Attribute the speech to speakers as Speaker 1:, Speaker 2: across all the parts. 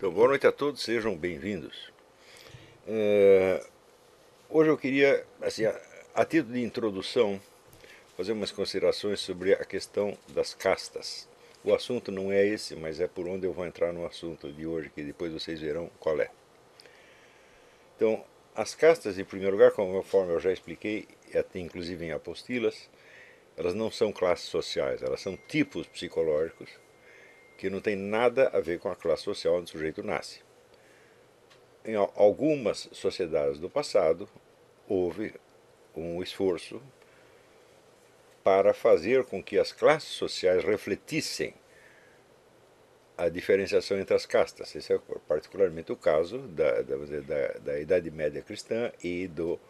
Speaker 1: Então, boa noite a todos, sejam bem-vindos. É, hoje eu queria, assim, a, a, título de introdução, fazer umas considerações sobre a questão das castas. O assunto não é esse, mas é por onde eu vou entrar no assunto de hoje, que depois vocês verão qual é. Então, as castas, em primeiro lugar, conforme eu já expliquei, até inclusive em apostilas, elas não são classes sociais, elas são tipos psicológicos que não tem nada a ver com a classe social onde o sujeito nasce. Em algumas sociedades do passado, houve um esforço para fazer com que as classes sociais refletissem a diferenciação entre as castas. Esse é particularmente o caso da, da, da, da Idade Média cristã e do,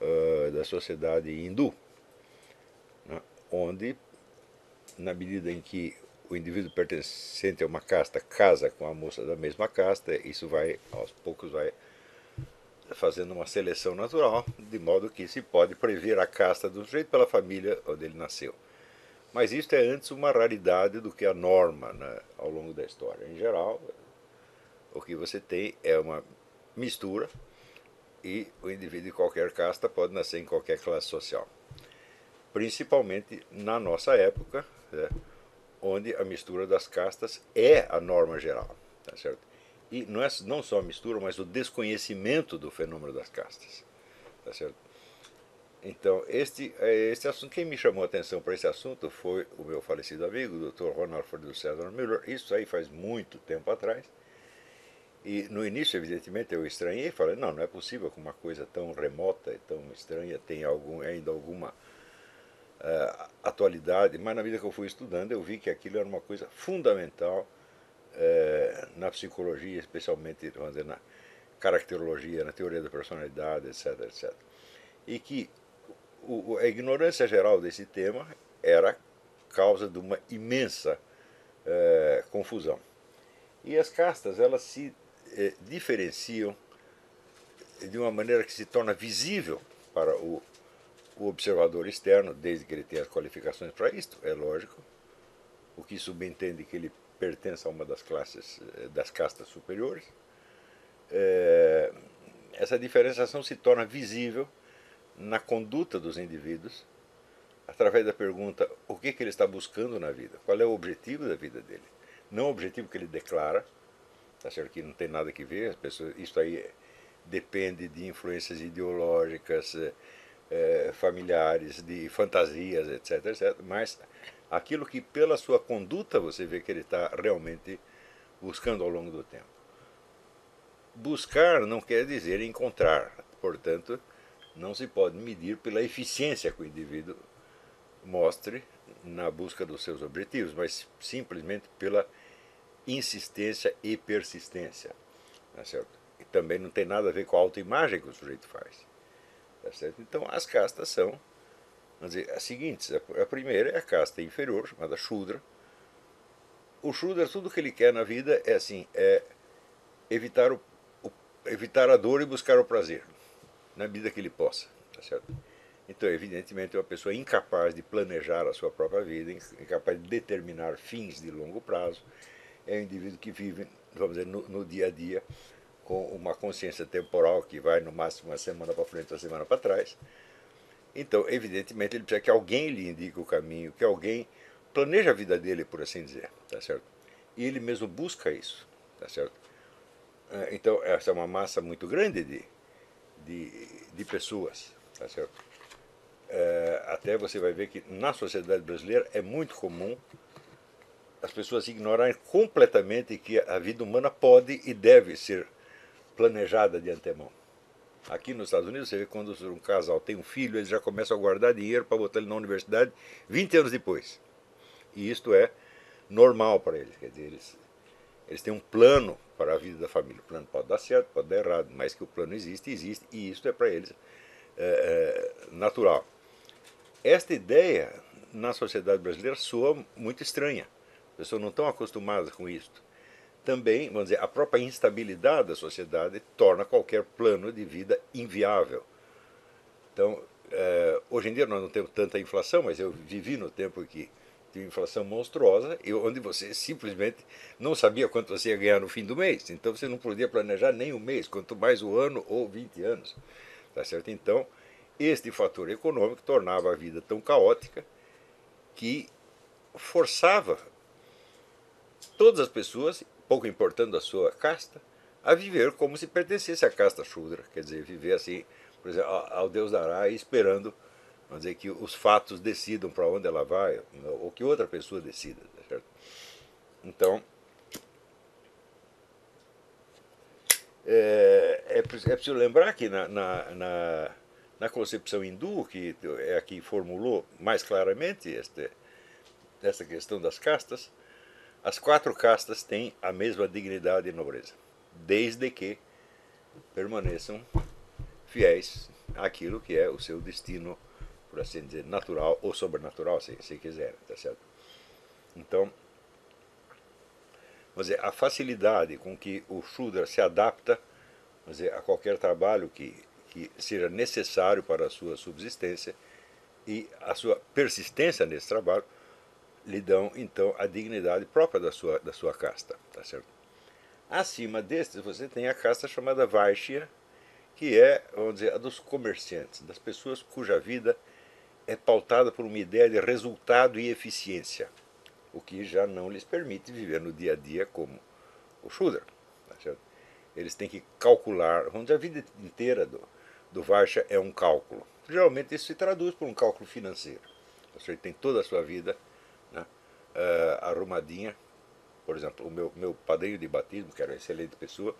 Speaker 1: uh, da sociedade hindu, né, onde, na medida em que o indivíduo pertencente a uma casta casa com a moça da mesma casta, isso vai, aos poucos, vai fazendo uma seleção natural, de modo que se pode prever a casta do sujeito pela família onde ele nasceu. Mas isto é antes uma raridade do que a norma né, ao longo da história. Em geral, o que você tem é uma mistura e o indivíduo de qualquer casta pode nascer em qualquer classe social. Principalmente na nossa época, né, onde a mistura das castas é a norma geral, tá certo? E não é não só a mistura, mas o desconhecimento do fenômeno das castas, tá certo? Então, este, é, este assunto, quem me chamou a atenção para esse assunto foi o meu falecido amigo, o Dr. Ronald Ford César Miller. Isso aí faz muito tempo atrás. E no início, evidentemente, eu estranhei, falei, não, não é possível que uma coisa tão remota e tão estranha tenha algum, ainda alguma uh, atualidade, mas na vida que eu fui estudando eu vi que aquilo era uma coisa fundamental uh, na psicologia, especialmente vamos dizer, na caracterologia, na teoria da personalidade, etc, etc. E que o, a ignorância geral desse tema era causa de uma imensa uh, confusão. E as castas, elas se diferenciam de uma maneira que se torna visível para o o observador externo, desde que ele tenha as qualificações para isto, é lógico, o que subentende que ele pertence a uma das classes, eh, das castas superiores, é, essa diferenciação se torna visível na conduta dos indivíduos, através da pergunta o que, que ele está buscando na vida, qual é o objetivo da vida dele. Não o objetivo que ele declara, tá certo? Que não tem nada que ver, as pessoas, isso aí depende de influências ideológicas, é, familiares, de fantasias, etc, etc. Mas aquilo que pela sua conduta você vê que ele está realmente buscando ao longo do tempo. Buscar não quer dizer encontrar, portanto, não se pode medir pela eficiência que o indivíduo mostre na busca dos seus objetivos, mas simplesmente pela insistência e persistência. Tá certo? E também não tem nada a ver com a autoimagem que o sujeito faz. Tá certo? Então as castas são vamos dizer, as seguintes. A primeira é a casta inferior, chamada Shudra. O Shudra, tudo que ele quer na vida é assim, é evitar, o, o, evitar a dor e buscar o prazer, na medida que ele possa. Tá certo? Então, evidentemente, é uma pessoa incapaz de planejar a sua própria vida, incapaz de determinar fins de longo prazo. É um indivíduo que vive, vamos dizer, no, no dia a dia, com uma consciência temporal que vai no máximo uma semana para frente, uma semana para trás. Então, evidentemente, ele precisa que alguém lhe indique o caminho, que alguém planeje a vida dele, por assim dizer, tá certo? E ele mesmo busca isso, tá certo? É, então, essa é uma massa muito grande de, de, de pessoas, tá certo? É, até você vai ver que na sociedade brasileira é muito comum as pessoas ignorarem completamente que a vida humana pode e deve ser planejada de antemão. Aqui nos Estados Unidos, você vê quando um casal tem um filho, eles já começam a guardar dinheiro para botar ele na universidade 20 anos depois. E isto é normal para eles. Quer dizer, eles, eles têm um plano para a vida da família. O plano pode dar certo, pode dar errado, mas que o plano existe, existe, e isto é para eles é, é, natural. Esta ideia na sociedade brasileira soa muito estranha. As pessoas não estão acostumadas com isto também, vamos dizer, a própria instabilidade da sociedade torna qualquer plano de vida inviável. Então, é, hoje em dia nós não temos tanta inflação, mas eu vivi no tempo que de inflação monstruosa e onde você simplesmente não sabia quanto você ia ganhar no fim do mês. Então você não podia planejar nem o mês, quanto mais o ano ou 20 anos. Tá certo? Então, este fator econômico tornava a vida tão caótica que forçava todas as pessoas, pouco importando a sua casta, a viver como se pertencesse à casta Shudra, quer dizer, viver assim, por exemplo, ao Deus dará, esperando, vamos dizer, que os fatos decidam para onde ela vai, ou que outra pessoa decida, tá certo? Então, é, é, é preciso lembrar que na, na, na, na, concepção hindu, que é a que formulou mais claramente este, essa questão das castas, as quatro castas têm a mesma dignidade e nobreza desde que permaneçam fiéis àquilo que é o seu destino, por assim dizer, natural ou sobrenatural, se, se quiserem, tá certo? Então, dizer, a facilidade com que o Shudra se adapta dizer, a qualquer trabalho que, que seja necessário para a sua subsistência e a sua persistência nesse trabalho lhe dão então a dignidade própria da sua, da sua casta, tá certo? Acima destes, você tem a casta chamada Vaishya, que é, vamos dizer, a dos comerciantes, das pessoas cuja vida é pautada por uma ideia de resultado e eficiência, o que já não lhes permite viver no dia a dia como o Shudra. Tá Eles têm que calcular, dizer, a vida inteira do, do Vaishya é um cálculo. Geralmente isso se traduz por um cálculo financeiro. Você tem toda a sua vida uh, arrumadinha por exemplo, o meu, meu padrinho de batismo, que era uma excelente pessoa,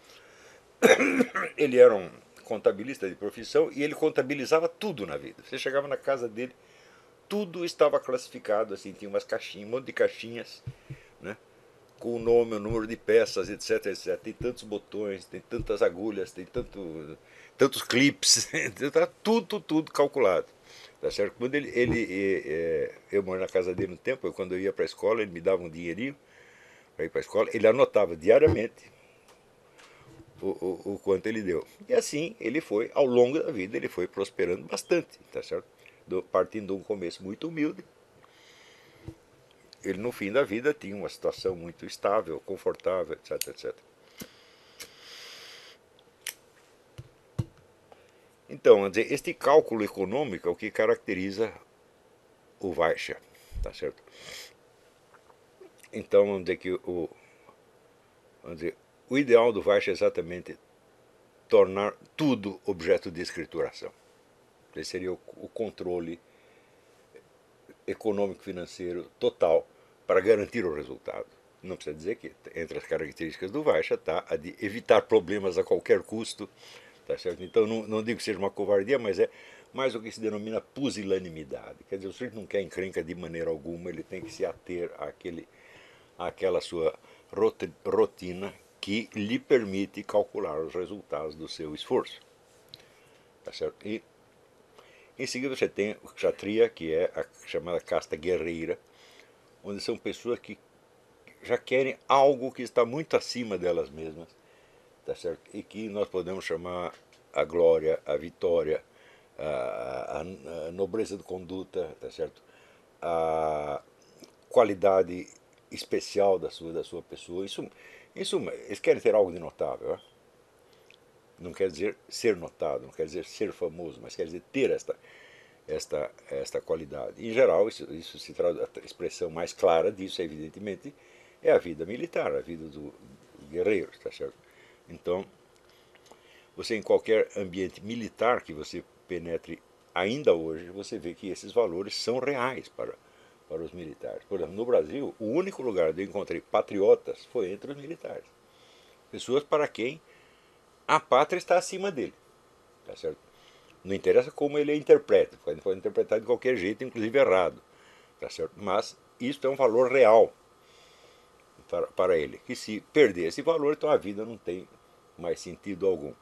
Speaker 1: ele era um contabilista de profissão e ele contabilizava tudo na vida. Você chegava na casa dele, tudo estava classificado, assim, tinha umas caixinhas, um monte de caixinhas, né? com o nome, o número de peças, etc, etc. Tem tantos botões, tem tantas agulhas, tem tanto, tantos clips, tá tudo, tudo calculado. Tá certo? Quando ele, ele, é, eu moro na casa dele um tempo, eu, quando eu ia para a escola, ele me dava um dinheirinho, para ir para a escola, ele anotava diariamente o, o, o, quanto ele deu. E assim ele foi, ao longo da vida, ele foi prosperando bastante, tá certo? Do, partindo de um começo muito humilde, ele no fim da vida tinha uma situação muito estável, confortável, etc, etc. Então, dizer, este cálculo econômico é o que caracteriza o Vaixha, tá certo? Então, vamos dizer que o, vamos dizer, o ideal do Vaich é exatamente tornar tudo objeto de escrituração. Esse seria o, o controle econômico-financeiro total para garantir o resultado. Não precisa dizer que entre as características do Vaisha está a de evitar problemas a qualquer custo. Tá certo? Então, não, não digo que seja uma covardia, mas é mais o que se denomina pusilanimidade. Quer dizer, o sujeito não quer encrenca de maneira alguma, ele tem que se ater àquele aquela sua rotina que lhe permite calcular os resultados do seu esforço. Tá certo? E em seguida você tem o Kshatriya, que é a chamada casta guerreira, onde são pessoas que já querem algo que está muito acima delas mesmas, tá certo? E que nós podemos chamar a glória, a vitória, a, a, a nobreza de conduta, tá certo? A qualidade especial da sua, da sua pessoa. Isso, isso, eles querem ter algo de notável. É? Não quer dizer ser notado, não quer dizer ser famoso, mas quer dizer ter esta, esta, esta qualidade. Em geral, isso, isso se traduz, a expressão mais clara disso, evidentemente, é a vida militar, a vida do guerreiro, está certo? Então, você em qualquer ambiente militar que você penetre ainda hoje, você vê que esses valores são reais para para os militares. Por exemplo, no Brasil, o único lugar onde eu encontrei patriotas foi entre os militares. Pessoas para quem a pátria está acima dele. Tá certo? Não interessa como ele interpreta, pode, pode interpretar de qualquer jeito, inclusive errado. Tá certo? Mas isso é um valor real para, para ele. Que se perder esse valor, então a vida não tem mais sentido algum.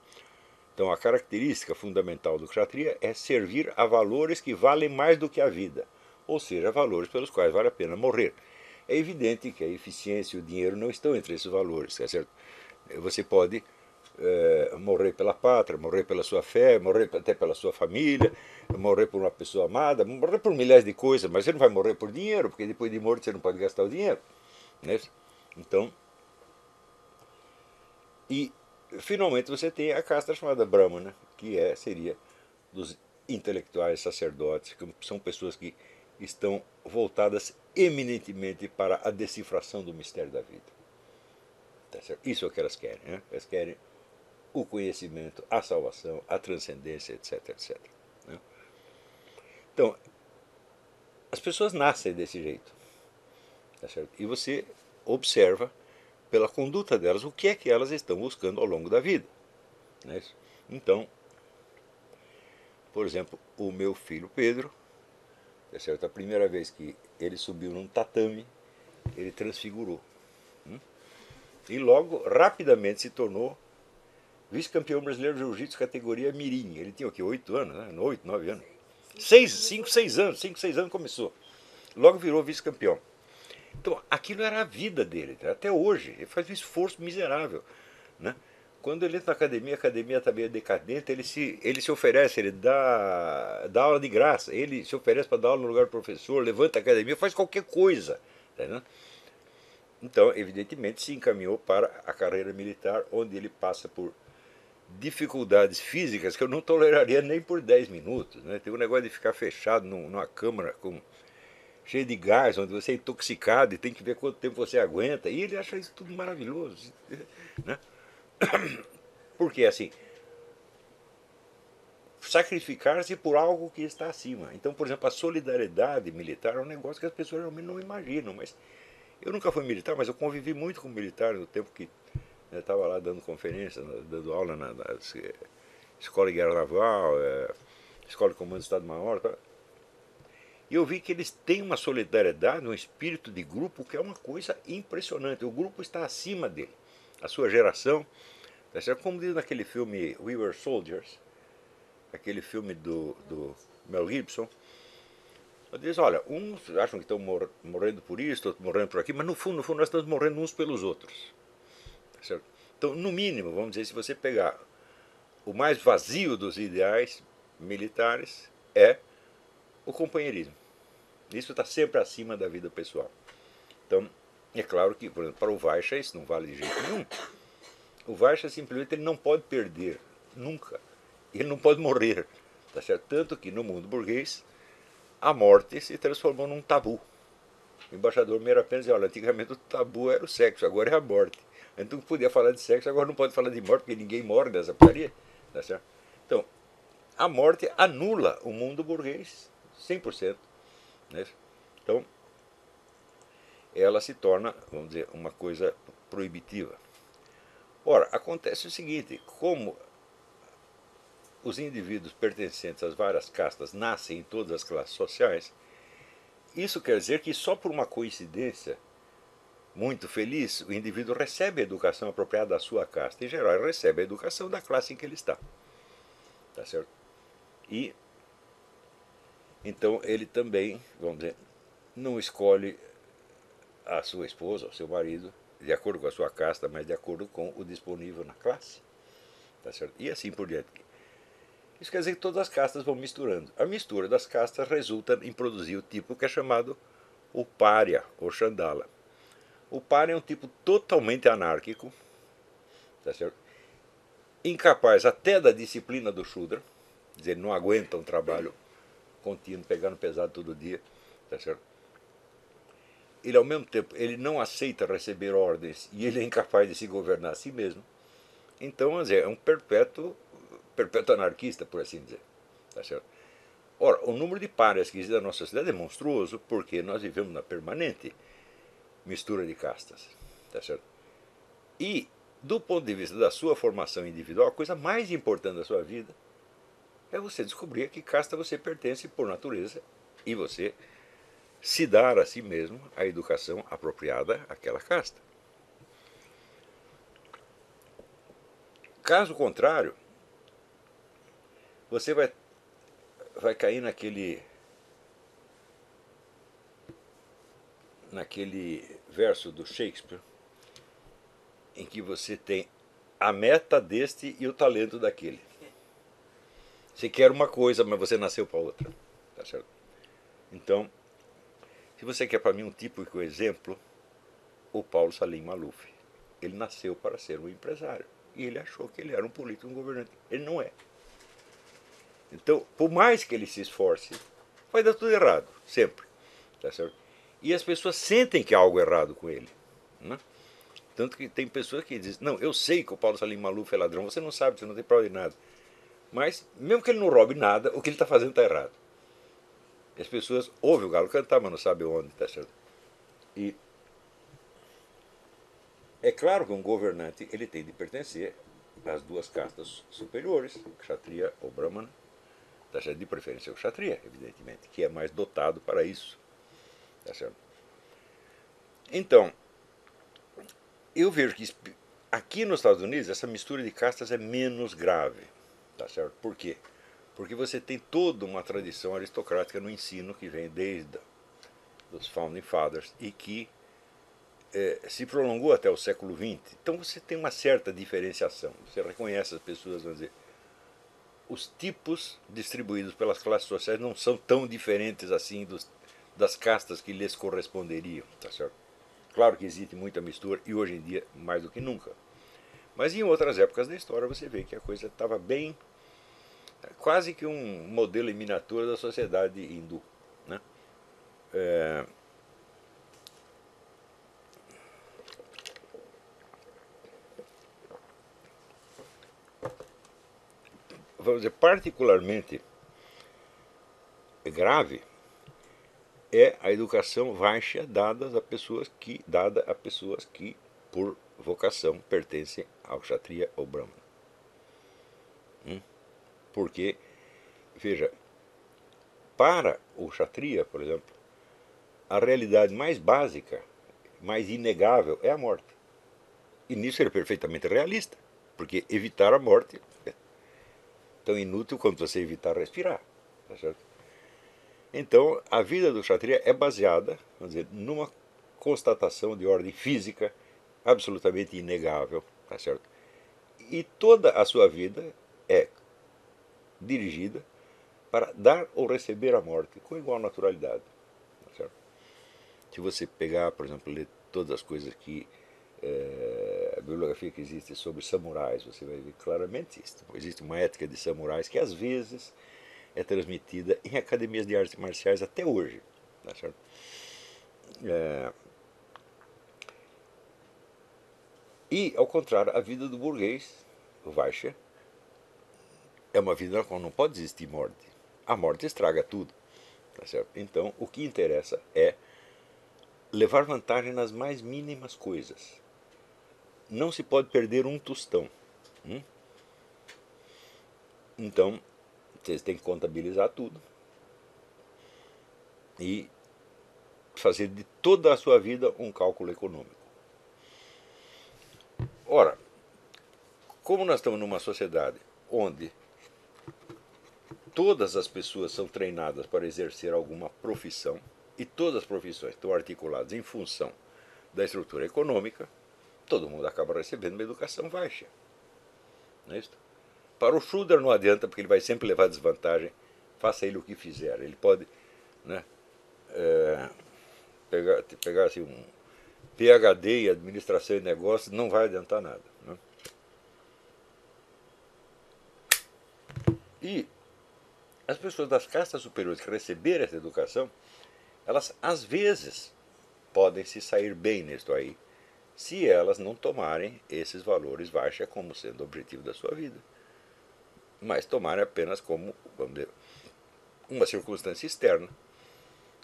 Speaker 1: Então a característica fundamental do kshatriya é servir a valores que valem mais do que a vida ou seja, valores pelos quais vale a pena morrer. É evidente que a eficiência e o dinheiro não estão entre esses valores, é certo? Você pode é, morrer pela pátria, morrer pela sua fé, morrer até pela sua família, morrer por uma pessoa amada, morrer por milhares de coisas, mas você não vai morrer por dinheiro, porque depois de morto você não pode gastar o dinheiro. Né? Então, e finalmente você tem a casta chamada Brahmana, que é, seria dos intelectuais, sacerdotes, que são pessoas que estão voltadas eminentemente para a decifração do mistério da vida. Tá Isso é o que elas querem. Né? Elas querem o conhecimento, a salvação, a transcendência, etc. etc. Né? Então, as pessoas nascem desse jeito. Tá e você observa pela conduta delas o que é que elas estão buscando ao longo da vida. Né? Então, por exemplo, o meu filho Pedro, tá certo? a primeira vez que ele subiu num tatame, ele transfigurou. Hum? E logo, rapidamente, se tornou vice-campeão brasileiro de jiu-jitsu categoria mirim. Ele tinha o quê? Oito anos, né? Oito, nove anos. Seis, cinco, seis anos. Cinco, seis anos começou. Logo virou vice-campeão. Então, aquilo era a vida dele, até hoje. Ele faz um esforço miserável. Né? Quando ele entra na academia, a academia está meio decadente, ele se, ele se oferece, ele dá, dá aula de graça, ele se oferece para dar aula no lugar do professor, levanta a academia, faz qualquer coisa. Tá então, evidentemente, se encaminhou para a carreira militar, onde ele passa por dificuldades físicas que eu não toleraria nem por 10 minutos. Né? Tem um negócio de ficar fechado numa câmara com, cheio de gás, onde você é intoxicado e tem que ver quanto tempo você aguenta. E ele acha isso tudo maravilhoso. Né? Porque assim, sacrificar-se por algo que está acima. Então, por exemplo, a solidariedade militar é um negócio que as pessoas realmente não imaginam. Mas eu nunca fui militar, mas eu convivi muito com militar no tempo que eu estava lá dando conferência, dando aula na, na Escola de Guerra Naval, é, Escola de Comando do Estado-Maior. E eu vi que eles têm uma solidariedade, um espírito de grupo que é uma coisa impressionante. O grupo está acima dele a sua geração. Tá certo? Como diz naquele filme We Were Soldiers, aquele filme do, do Mel Gibson, diz, olha, uns acham que estão mor morrendo por isso, outros morrendo por aqui, mas no fundo, no fundo nós estamos morrendo uns pelos outros. Tá? Então, no mínimo, vamos dizer, se você pegar o mais vazio dos ideais militares, é o companheirismo. Isso está sempre acima da vida pessoal. Então, é claro que, por exemplo, para o Vaisha isso não vale de jeito nenhum. O Vaisha simplesmente ele não pode perder, nunca. Ele não pode morrer. Tá certo? Tanto que no mundo burguês, a morte se transformou num tabu. O embaixador Meira apenas olha, antigamente o tabu era o sexo, agora é a morte. Então podia falar de sexo, agora não pode falar de morte, porque ninguém morre nessa putaria. Tá certo? Então, a morte anula o mundo burguês 100%. Né? Então, ela se torna, vamos dizer, uma coisa proibitiva. Ora, acontece o seguinte, como os indivíduos pertencentes às várias castas nascem em todas as classes sociais, isso quer dizer que só por uma coincidência muito feliz, o indivíduo recebe a educação apropriada da sua casta. Em geral, ele recebe a educação da classe em que ele está. Tá certo? E então ele também, vamos dizer, não escolhe a sua esposa, ao seu marido, de acordo com a sua casta, mas de acordo com o disponível na classe. Tá certo? E assim por diante. Isso quer dizer que todas as castas vão misturando. A mistura das castas resulta em produzir o tipo que é chamado o pária, ou chandala. O pária é um tipo totalmente anárquico, tá certo? incapaz até da disciplina do Shudra, dizer, não aguenta um trabalho contínuo, pegando pesado todo dia, tá certo? ele ao mesmo tempo ele não aceita receber ordens e ele é incapaz de se governar a si mesmo. Então, é um perpétuo, perpétuo anarquista, por assim dizer. Tá certo? Ora, o número de párias que existe na nossa sociedade é monstruoso porque nós vivemos na permanente mistura de castas. Tá certo? E, do ponto de vista da sua formação individual, a coisa mais importante da sua vida é você descobrir a que casta você pertence por natureza e você se dar a si mesmo a educação apropriada àquela casta. Caso contrário, você vai, vai cair naquele naquele verso do Shakespeare em que você tem a meta deste e o talento daquele. Você quer uma coisa, mas você nasceu para outra. Tá certo? Então, se você quer para mim um típico exemplo, o Paulo Salim Maluf. Ele nasceu para ser um empresário. E ele achou que ele era um político, um governante. Ele não é. Então, por mais que ele se esforce, vai dar tudo errado, sempre. Tá certo? E as pessoas sentem que há algo errado com ele. Né? Tanto que tem pessoas que dizem, não, eu sei que o Paulo Salim Maluf é ladrão, você não sabe, você não tem prova de nada. Mas, mesmo que ele não roube nada, o que ele está fazendo está errado. As pessoas ouvem o galo cantar, mas não sabem onde, tá certo? E é claro que um governante ele tem de pertencer às duas castas superiores, Kshatriya ou Brahmana, tá certo? de preferência o Kshatriya, evidentemente, que é mais dotado para isso. Tá certo? Então, eu vejo que aqui nos Estados Unidos essa mistura de castas é menos grave. Tá certo? Por quê? Porque você tem toda uma tradição aristocrática no ensino que vem desde os Founding Fathers e que é, se prolongou até o século XX. Então você tem uma certa diferenciação. Você reconhece as pessoas, vamos dizer, os tipos distribuídos pelas classes sociais não são tão diferentes assim dos, das castas que lhes corresponderiam, tá certo? Claro que existe muita mistura e hoje em dia mais do que nunca. Mas em outras épocas da história você vê que a coisa estava bem quase que um modelo em miniatura da sociedade hindu. Né? É... Vamos dizer, particularmente grave é a educação baixa dada a pessoas que dada a pessoas que por vocação pertencem ao kshatriya ou brahmana. Hum? Porque, veja, para o Kshatriya, por exemplo, a realidade mais básica, mais inegável é a morte. E nisso ele é perfeitamente realista, porque evitar a morte é tão inútil quanto você evitar respirar. Tá? Então, a vida do Kshatriya é baseada, vamos dizer, numa constatação de ordem física absolutamente inegável, tá certo? E toda a sua vida é dirigida para dar ou receber a morte com igual naturalidade. Tá certo? Se você pegar, por exemplo, ler todas as coisas que é, a bibliografia que existe sobre samurais, você vai ver claramente isso. Existe uma ética de samurais que às vezes é transmitida em academias de artes marciais até hoje. Tá certo? É, e, ao contrário, a vida do burguês, o Vaisha, é uma vida na qual não pode existir morte. A morte estraga tudo. Tá? Então, o que interessa é levar vantagem nas mais mínimas coisas. Não se pode perder um tostão. Hum? Então, vocês têm que contabilizar tudo. E fazer de toda a sua vida um cálculo econômico. Ora, como nós estamos numa sociedade onde todas as pessoas são treinadas para exercer alguma profissão e todas as profissões estão articuladas em função da estrutura econômica, todo mundo acaba recebendo uma educação baixa. Não é isso? Para o Schroeder não adianta, porque ele vai sempre levar desvantagem, faça ele o que fizer. Ele pode né, é, pegar, pegar assim, um PhD em administração e negócios, não vai adiantar nada. Né? E as pessoas das castas superiores que receberam essa educação, elas às vezes podem se sair bem nisto aí, se elas não tomarem esses valores baixa como sendo o objetivo da sua vida, mas tomarem apenas como, vamos dizer, uma circunstância externa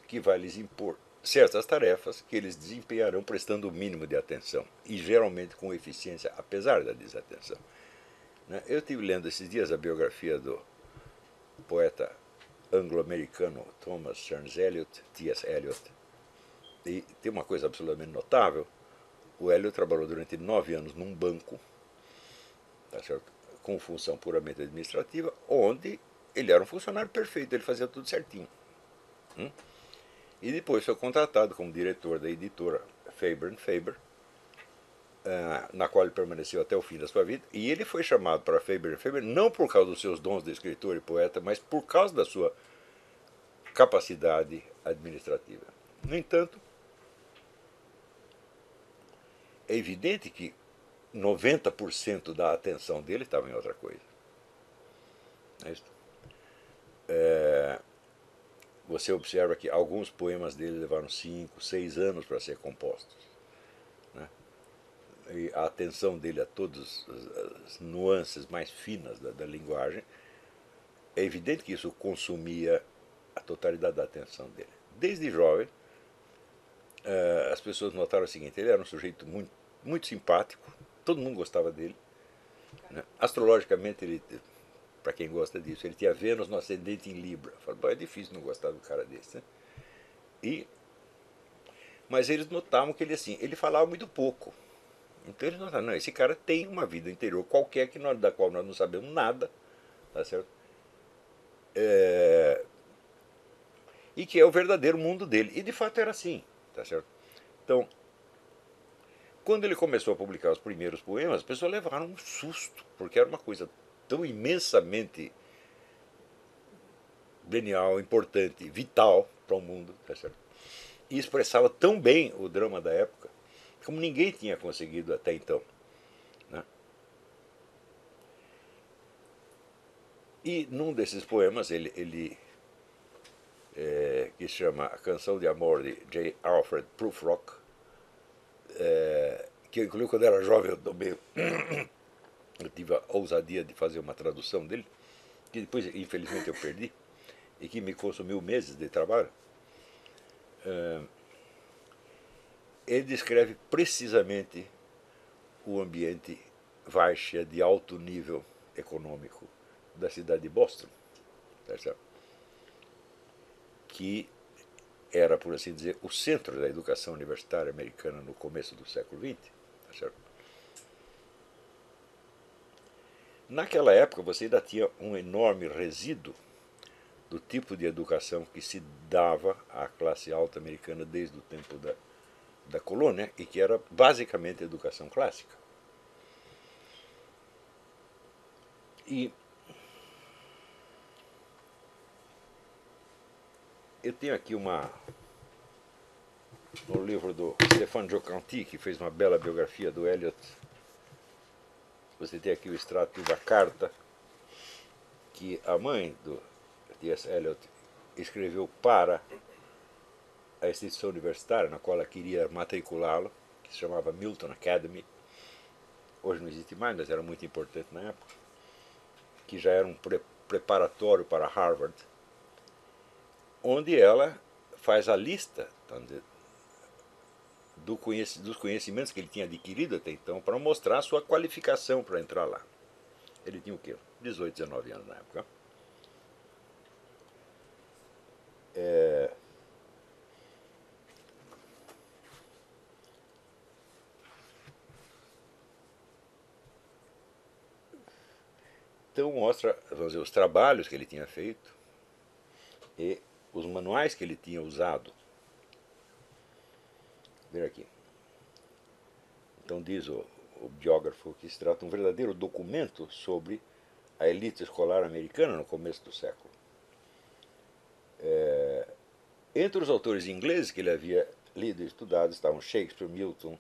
Speaker 1: que vai lhes impor certas tarefas que eles desempenharão prestando o mínimo de atenção e geralmente com eficiência, apesar da desatenção. Né? Eu estive lendo esses dias a biografia do poeta anglo-americano Thomas Stearns Eliot, T.S. Eliot. E tem uma coisa absolutamente notável: o Eliot trabalhou durante nove anos num banco, tá com função puramente administrativa, onde ele era um funcionário perfeito, ele fazia tudo certinho. Hum? E depois foi contratado como diretor da editora Faber Faber na qual ele permaneceu até o fim da sua vida, e ele foi chamado para Faber Faber não por causa dos seus dons de escritor e poeta, mas por causa da sua capacidade administrativa. No entanto, é evidente que 90% da atenção dele estava em outra coisa. É é, você observa que alguns poemas dele levaram 5, 6 anos para ser compostos. A atenção dele a todas as, nuances mais finas da, da linguagem, é evidente que isso consumia a totalidade da atenção dele. Desde jovem, é, as pessoas notaram o seguinte: ele era um sujeito muito, muito simpático, todo mundo gostava dele. Né? Astrologicamente, ele para quem gosta disso. Ele tinha Vênus no ascendente em Libra. Falei, é difícil não gostar do cara desse. Né? E, mas eles notavam que ele assim, ele falava muito pouco. Então eles notaram, não, esse cara tem uma vida interior qualquer que nós, da qual nós não sabemos nada, tá certo? É, e que é o verdadeiro mundo dele. E de fato era assim, tá certo? Então, quando ele começou a publicar os primeiros poemas, as pessoas levaram um susto, porque era uma coisa tão imensamente genial, importante, vital para o mundo, tá certo? e expressava tão bem o drama da época como ninguém tinha conseguido até então. Né? E num desses poemas, ele, ele é, que se chama A Canção de Amor de J. Alfred Prufrock, é, que eu incluí quando era jovem, eu tomei eu tive a ousadia de fazer uma tradução dele, que depois, infelizmente, eu perdi, e que me consumiu meses de trabalho. Uh, ele descreve precisamente o ambiente baixa de alto nível econômico da cidade de Boston, tá que era, por assim dizer, o centro da educação universitária americana no começo do século XX. Tá? Naquela época você ainda tinha um enorme resíduo do tipo de educação que se dava à classe alta americana desde o tempo da, da colônia e que era basicamente educação clássica. E eu tenho aqui uma no livro do Stéphane Jocanti, que fez uma bela biografia do Eliot você tem aqui o extrato da carta que a mãe do T.S. Eliot escreveu para a instituição universitária na qual ela queria matriculá-lo, que se chamava Milton Academy. Hoje não existe mais, mas era muito importante na época. Que já era um pre preparatório para Harvard, onde ela faz a lista do conhec dos conhecimentos que ele tinha adquirido até então para mostrar a sua qualificação para entrar lá. Ele tinha o quê? 18, 19 anos na época. É... Então mostra dizer, os trabalhos que ele tinha feito e os manuais que ele tinha usado ver aqui. Então diz o, o biógrafo que se trata um verdadeiro documento sobre a elite escolar americana no começo do século. É, entre os autores ingleses que ele havia lido e estudado estavam Shakespeare, Milton,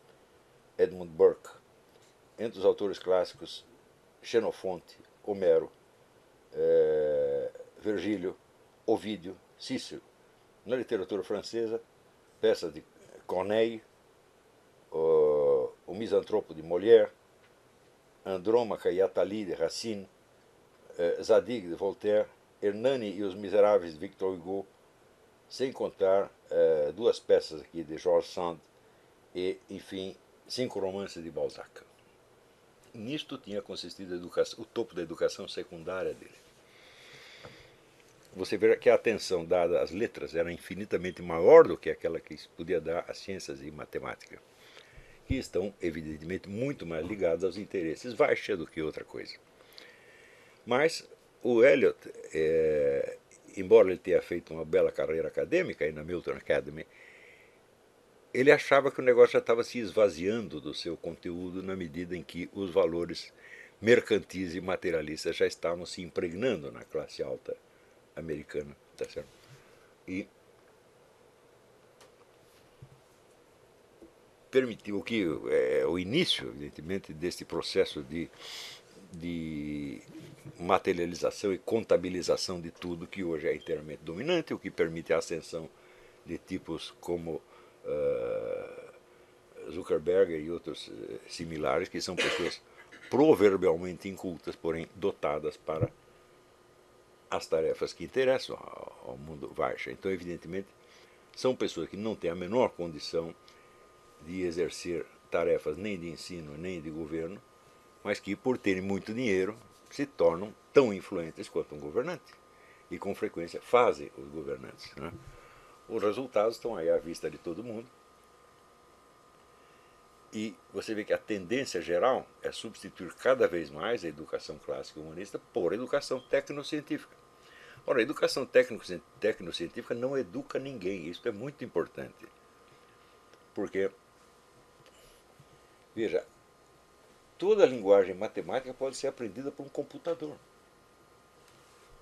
Speaker 1: Edmund Burke. Entre os autores clássicos, Xenofonte, Homero, é, Virgílio, Ovídio, Cícero. Na literatura francesa, peças de Corneille, o, o Misantropo de Molière, Andrômaca e Athalie de Racine, eh, Zadig de Voltaire, Hernani e os Miseráveis de Victor Hugo, sem contar eh, duas peças aqui de Georges Sand e, enfim, cinco romances de Balzac. Nisto tinha consistido o topo da educação secundária dele você vê que a atenção dada às letras era infinitamente maior do que aquela que se podia dar às ciências e matemática, que estão, evidentemente, muito mais ligadas aos interesses Weicha do que outra coisa. Mas o Eliot, é, embora ele tenha feito uma bela carreira acadêmica aí na Milton Academy, ele achava que o negócio já estava se esvaziando do seu conteúdo na medida em que os valores mercantis e materialistas já estavam se impregnando na classe alta americana. Tá certo? E permitiu que é, o início, evidentemente, desse processo de, de materialização e contabilização de tudo que hoje é inteiramente dominante, o que permite a ascensão de tipos como uh, Zuckerberg e outros uh, similares, que são pessoas proverbialmente incultas, porém dotadas para as tarefas que interessam ao, mundo Varsha. Então, evidentemente, são pessoas que não têm a menor condição de exercer tarefas nem de ensino nem de governo, mas que, por terem muito dinheiro, se tornam tão influentes quanto um governante e, com frequência, fazem os governantes. Né? Os resultados estão aí à vista de todo mundo. E você vê que a tendência geral é substituir cada vez mais a educação clássica humanista por educação tecnocientífica. Ora, a educação tecnocientífica não educa ninguém, isso é muito importante. Porque Veja, toda linguagem matemática pode ser aprendida por um computador.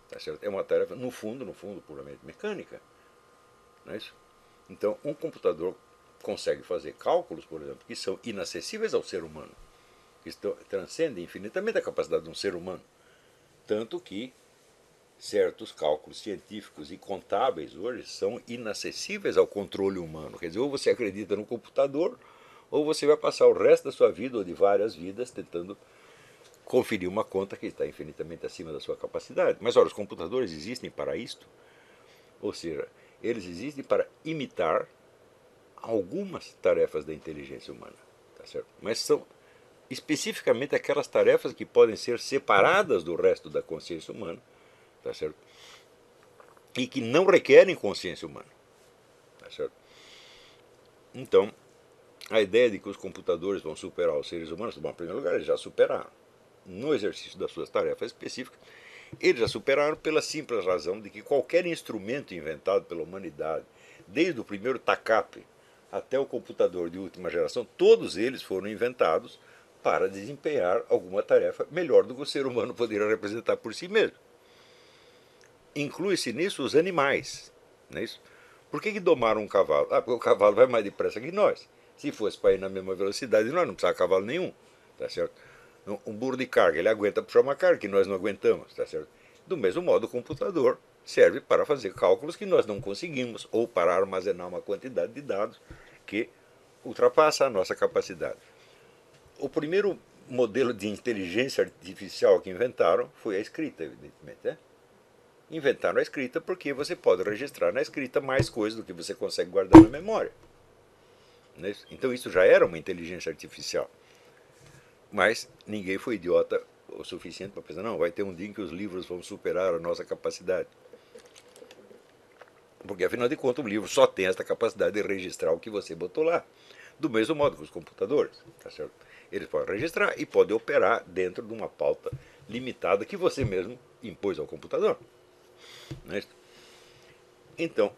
Speaker 1: Tá certo? É uma tarefa, no fundo, no fundo, puramente mecânica. Não é isso? Então, um computador consegue fazer cálculos, por exemplo, que são inacessíveis ao ser humano, que transcendem infinitamente a capacidade de um ser humano. Tanto que certos cálculos científicos e contábeis hoje são inacessíveis ao controle humano. Quer dizer, ou você acredita no computador, ou você vai passar o resto da sua vida ou de várias vidas tentando conferir uma conta que está infinitamente acima da sua capacidade. Mas olha, os computadores existem para isto. Ou seja, eles existem para imitar algumas tarefas da inteligência humana, tá certo? Mas são especificamente aquelas tarefas que podem ser separadas do resto da consciência humana, tá certo? E que não requerem consciência humana, tá certo? Então, a ideia de que os computadores vão superar os seres humanos, bom, em primeiro lugar, eles já superaram. No exercício das suas tarefas específicas, eles já superaram pela simples razão de que qualquer instrumento inventado pela humanidade, desde o primeiro TACAP até o computador de última geração, todos eles foram inventados para desempenhar alguma tarefa melhor do que o ser humano poderia representar por si mesmo. Inclui-se nisso os animais. Não é isso? Por que, que domaram um cavalo? Ah, porque o cavalo vai mais depressa que nós. Se fosse para ir na mesma velocidade, nós não precisávamos cavalo nenhum, tá certo? Um burro de carga, ele aguenta puxar uma carga que nós não aguentamos, tá certo? Do mesmo modo, o computador serve para fazer cálculos que nós não conseguimos ou para armazenar uma quantidade de dados que ultrapassa a nossa capacidade. O primeiro modelo de inteligência artificial que inventaram foi a escrita, evidentemente. Né? Inventaram a escrita porque você pode registrar na escrita mais coisas do que você consegue guardar na memória. Né? Então isso já era uma inteligência artificial. Mas ninguém foi idiota o suficiente para pensar, não, vai ter um dia em que os livros vão superar a nossa capacidade. Porque afinal de contas o livro só tem essa capacidade de registrar o que você botou lá. Do mesmo modo que os computadores, tá certo? Eles podem registrar e podem operar dentro de uma pauta limitada que você mesmo impôs ao computador. É então,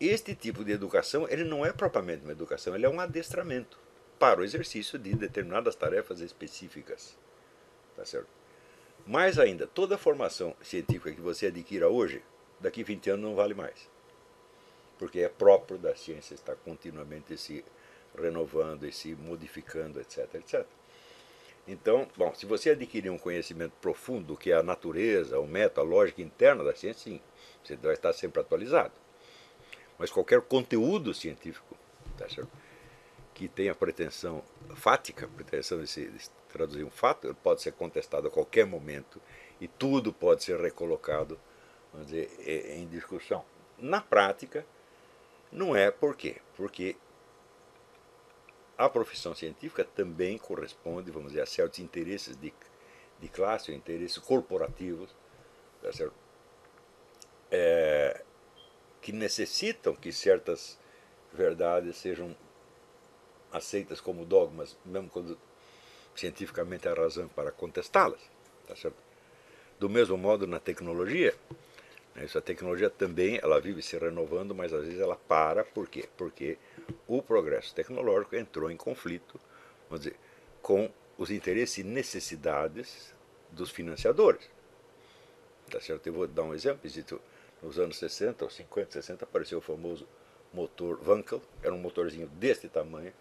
Speaker 1: este tipo de educação ele não é propriamente uma educação, ele é um adestramento para o exercício de determinadas tarefas específicas. Tá certo? Mais ainda, toda a formação científica que você adquira hoje, daqui 20 anos não vale mais. Porque é próprio da ciência estar continuamente se renovando e se modificando, etc, etc. Então, bom, se você adquirir um conhecimento profundo do que é a natureza, o método, a lógica interna da ciência, sim, você vai estar sempre atualizado mas qualquer conteúdo científico tá certo? Que tenha pretensão fática, pretensão de, se, traduzir um fato, pode ser contestado a qualquer momento e tudo pode ser recolocado vamos dizer, em discussão. Na prática, não é por quê? Porque a profissão científica também corresponde, vamos dizer, a certos interesses de, de classe, interesses corporativos, tá? É, que necessitam que certas verdades sejam aceitas como dogmas, mesmo quando cientificamente há razão para contestá-las. Tá certo? Do mesmo modo, na tecnologia, Essa tecnologia também ela vive se renovando, mas às vezes ela para. Por quê? Porque o progresso tecnológico entrou em conflito, vamos dizer, com os interesses e necessidades dos financiadores. Tá certo? Eu vou dar um exemplo. Nos anos 60, ou 50, 60, apareceu o famoso motor Wankel, era um motorzinho deste tamanho,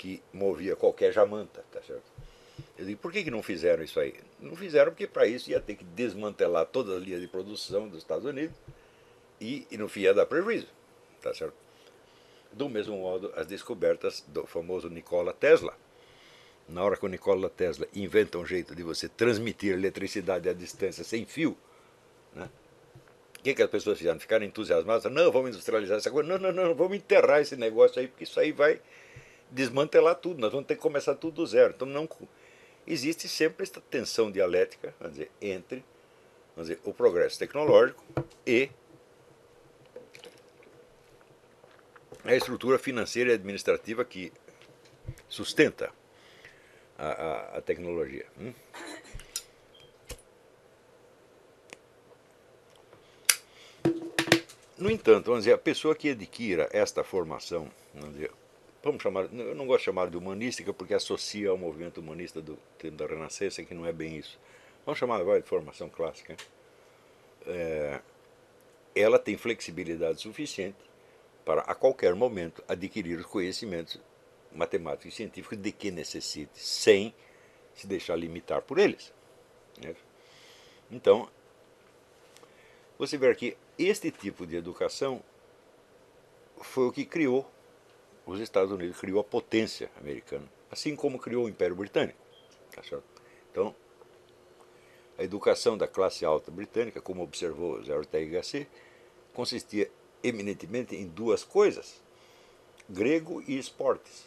Speaker 1: que movia qualquer jamanta, tá certo? Eu digo, por que, que não fizeram isso aí? Não fizeram porque para isso ia ter que desmantelar todas as linhas de produção dos Estados Unidos e, e no fim ia dar prejuízo, tá certo? Do mesmo modo, as descobertas do famoso Nikola Tesla. Na hora que o Nikola Tesla inventa um jeito de você transmitir eletricidade à distância sem fio, né? O que, que as pessoas fizeram? Ficaram entusiasmadas? Não, vamos industrializar essa coisa. Não, não, não, vamos enterrar esse negócio aí, porque isso aí vai desmantelar tudo. Nós vamos ter que começar tudo do zero. Então, não existe sempre esta tensão dialética vamos dizer, entre vamos dizer, o progresso tecnológico e a estrutura financeira e administrativa que sustenta a, a, a tecnologia. Hum? No entanto, vamos dizer, a pessoa que adquira esta formação, vamos, dizer, vamos chamar, eu não gosto de chamar de humanística porque associa ao movimento humanista do tempo da Renascença, que não é bem isso. Vamos chamar de formação clássica. É, ela tem flexibilidade suficiente para, a qualquer momento, adquirir os conhecimentos matemáticos e científicos de que necessite, sem se deixar limitar por eles. Né? Então, você vê aqui, este tipo de educação foi o que criou os Estados Unidos, criou a potência americana, assim como criou o Império Britânico. Tá então, a educação da classe alta britânica, como observou Zé Ortega Gasset, consistia eminentemente em duas coisas, grego e esportes.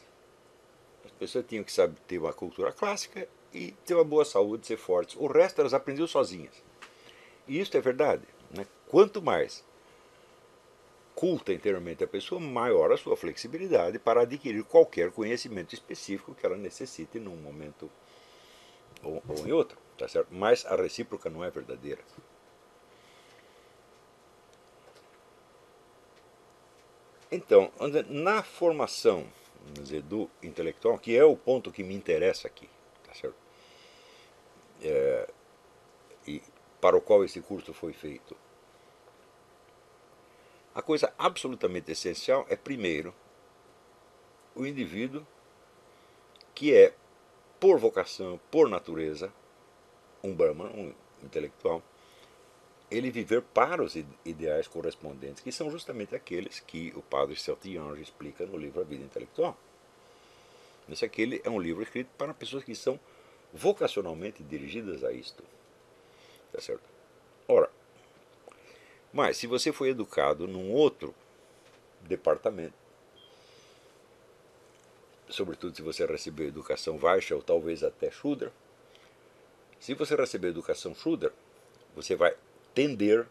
Speaker 1: As pessoas tinham que saber ter uma cultura clássica e ter uma boa saúde, ser fortes. O resto elas aprendiam sozinhas. E isso é verdade. Né? Quanto mais culta interiormente a pessoa, maior a sua flexibilidade para adquirir qualquer conhecimento específico que ela necessite num momento ou, ou em outro. Tá certo? Mas a recíproca não é verdadeira. Então, na formação dizer, do intelectual, que é o ponto que me interessa aqui, tá certo? É, e para o qual esse curso foi feito, a coisa absolutamente essencial é, primeiro, o indivíduo que é, por vocação, por natureza, um Brahman, um intelectual, ele viver para os ideais correspondentes, que são justamente aqueles que o padre Celtiange explica no livro A Vida Intelectual. Esse aquele é um livro escrito para pessoas que são vocacionalmente dirigidas a isto. Tá certo? Ora, mas se você foi educado num outro departamento, sobretudo se você recebeu educação Vaisha ou talvez até Shudra, se você receber educação Shudra, você vai tender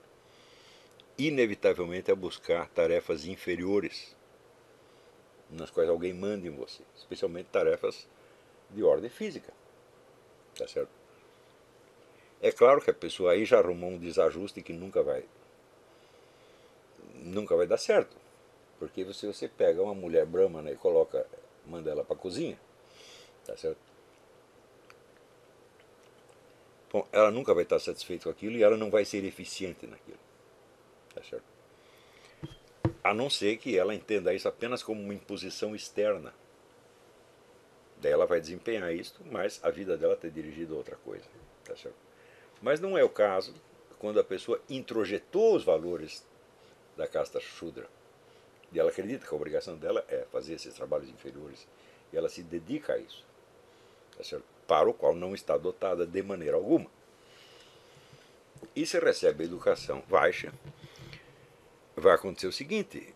Speaker 1: inevitavelmente a buscar tarefas inferiores nas quais alguém manda em você, especialmente tarefas de ordem física. Tá certo? É claro que a pessoa aí já arrumou um desajuste que nunca vai nunca vai dar certo. Porque se você pega uma mulher brahmana e coloca, manda ela para a cozinha, tá certo? Bom, ela nunca vai estar satisfeita com aquilo e ela não vai ser eficiente naquilo. Tá certo? A não ser que ela entenda isso apenas como uma imposição externa. Daí ela vai desempenhar isso, mas a vida dela está dirigida a outra coisa. Tá certo? Mas não é o caso quando a pessoa introjetou os valores da casta Shudra. E ela acredita que a obrigação dela é fazer esses trabalhos inferiores. E ela se dedica a isso. Tá para o qual não está dotada de maneira alguma. E se recebe a educação baixa, vai acontecer o seguinte: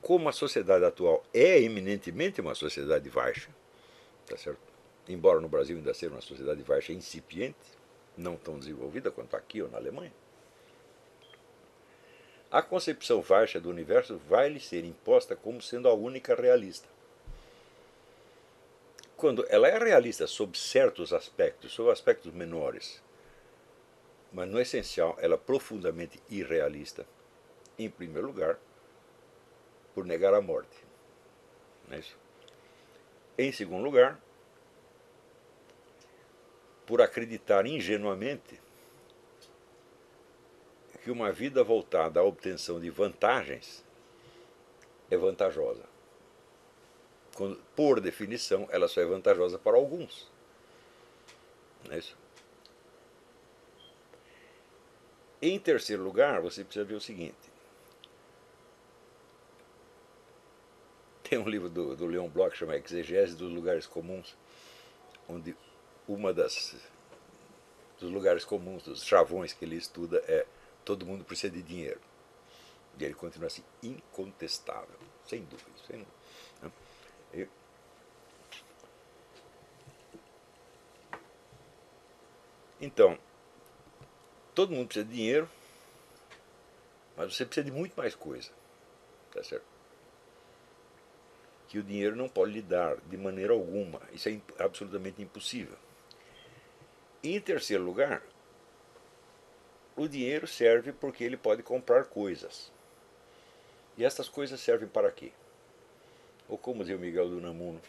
Speaker 1: como a sociedade atual é eminentemente uma sociedade baixa, tá certo? embora no Brasil ainda seja uma sociedade baixa incipiente, não tão desenvolvida quanto aqui ou na Alemanha, a concepção baixa do universo vai lhe ser imposta como sendo a única realista quando ela é realista sob certos aspectos, sob aspectos menores, Mas no essencial, ela é profundamente irrealista. Em primeiro lugar, por negar a morte. Não é isso? Em segundo lugar, por acreditar ingenuamente que uma vida voltada à obtenção de vantagens é vantajosa. Quando, por definição, ela só é vantajosa para alguns. Não é isso? Em terceiro lugar, você precisa ver o seguinte. Tem um livro do, do Leon Bloch que chama Exegese dos Lugares Comuns, onde uma das dos lugares comuns, dos chavões que ele estuda é todo mundo precisa de dinheiro. E ele continua assim, incontestável, sem dúvida. Sem, né? e, então, todo mundo precisa de dinheiro, mas você precisa de muito mais coisa. Tá certo? Que o dinheiro não pode lhe dar de maneira alguma. Isso é absolutamente impossível. E em terceiro lugar, o dinheiro serve porque ele pode comprar coisas. E essas coisas servem para quê? Ou como dizia o Miguel do Namuno,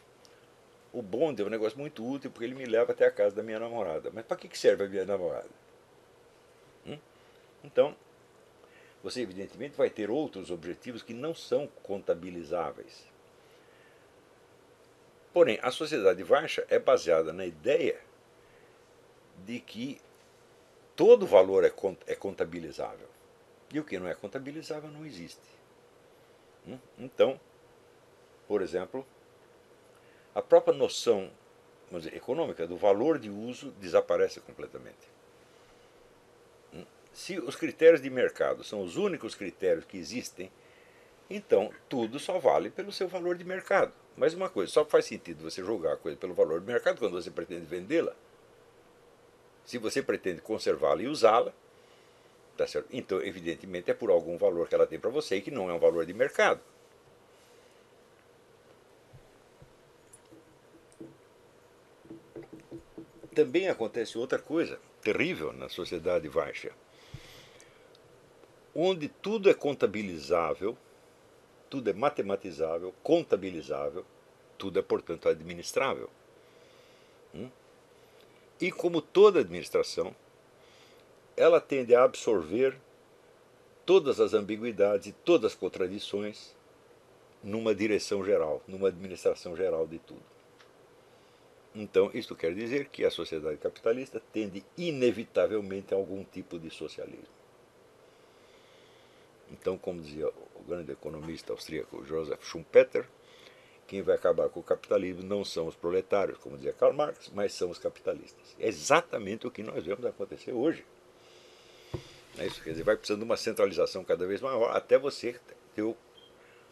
Speaker 1: o bonde é um negócio muito útil porque ele me leva até a casa da minha namorada. Mas para que serve a minha namorada? Hum? Então, você evidentemente vai ter outros objetivos que não são contabilizáveis. Porém, a sociedade baixa é baseada na ideia de que todo valor é, é contabilizável. E o que não é contabilizável não existe. Hum? Então, por exemplo, a própria noção dizer, econômica do valor de uso desaparece completamente. Hum? Se os critérios de mercado são os únicos critérios que existem, então tudo só vale pelo seu valor de mercado. Mas uma coisa, só faz sentido você julgar a coisa pelo valor de mercado quando você pretende vendê-la. Se você pretende conservá-la e usá-la, tá então evidentemente é por algum valor que ela tem para você e que não é um valor de mercado. Também acontece outra coisa terrível na sociedade baixa, onde tudo é contabilizável, tudo é matematizável, contabilizável, tudo é, portanto, administrável. E como toda administração, ela tende a absorver todas as ambiguidades e todas as contradições numa direção geral, numa administração geral de tudo. Então, isto quer dizer que a sociedade capitalista tende inevitavelmente a algum tipo de socialismo. Então, como dizia o grande economista austríaco Joseph Schumpeter, quem vai acabar com o capitalismo não são os proletários, como dizia Karl Marx, mas são os capitalistas. É exatamente o que nós vemos acontecer hoje. É isso, quer dizer, vai precisando de uma centralização cada vez maior até você ter o,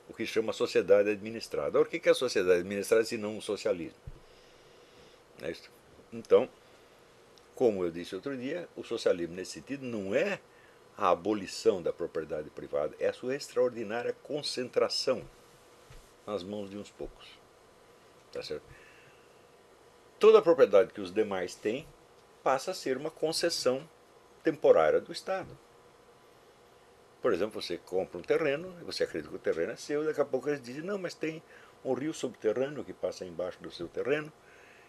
Speaker 1: o que chama sociedade administrada. Agora, o que é a sociedade administrada se não o socialismo? É isso. Então, como eu disse outro dia, o socialismo nesse sentido não é a abolição da propriedade privada, é a sua extraordinária concentração nas mãos de uns poucos. Tá certo? Toda a propriedade que os demais têm passa a ser uma concessão temporária do Estado. Por exemplo, você compra um terreno, você acredita que o terreno é seu, daqui a pouco eles dizem, não, mas tem um rio subterrâneo que passa embaixo do seu terreno,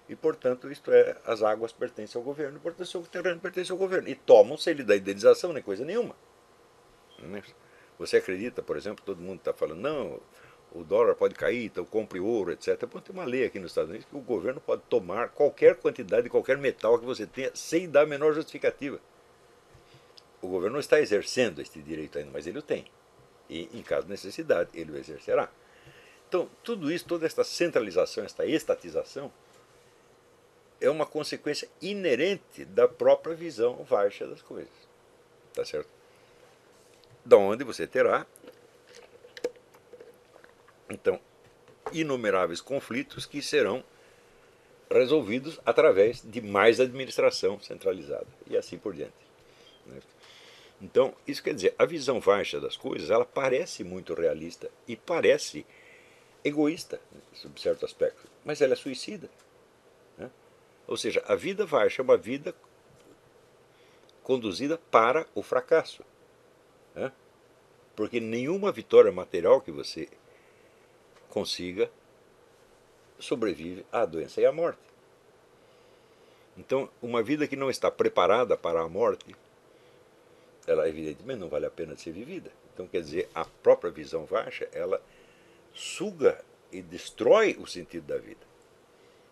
Speaker 1: e portanto isto é, as águas pertencem ao governo, portanto o seu terreno pertence ao governo. E tomam-se ele da indenização, nem coisa nenhuma. É você acredita, por exemplo, todo mundo está falando, não, o dólar pode cair, então compre ouro, etc. Bom, tem uma lei aqui nos Estados Unidos que o governo pode tomar qualquer quantidade de qualquer metal que você tenha sem dar a menor justificativa. O governo não está exercendo este direito ainda, mas ele o tem. E, em caso de necessidade, ele o exercerá. Então, tudo isso, toda esta centralização, esta estatização, é uma consequência inerente da própria visão baixa das coisas. Tá certo? Da onde você terá então, inumeráveis conflitos que serão resolvidos através de mais administração centralizada e assim por diante. Né? Então, isso quer dizer, a visão baixa das coisas, ela parece muito realista e parece egoísta, sob certo aspecto, mas ela é suicida. Né? Ou seja, a vida baixa é uma vida conduzida para o fracasso. Né? Porque nenhuma vitória material que você consiga sobrevive à doença e à morte. Então, uma vida que não está preparada para a morte, ela evidentemente não vale a pena de ser vivida. Então, quer dizer, a própria visão baixa, ela suga e destrói o sentido da vida.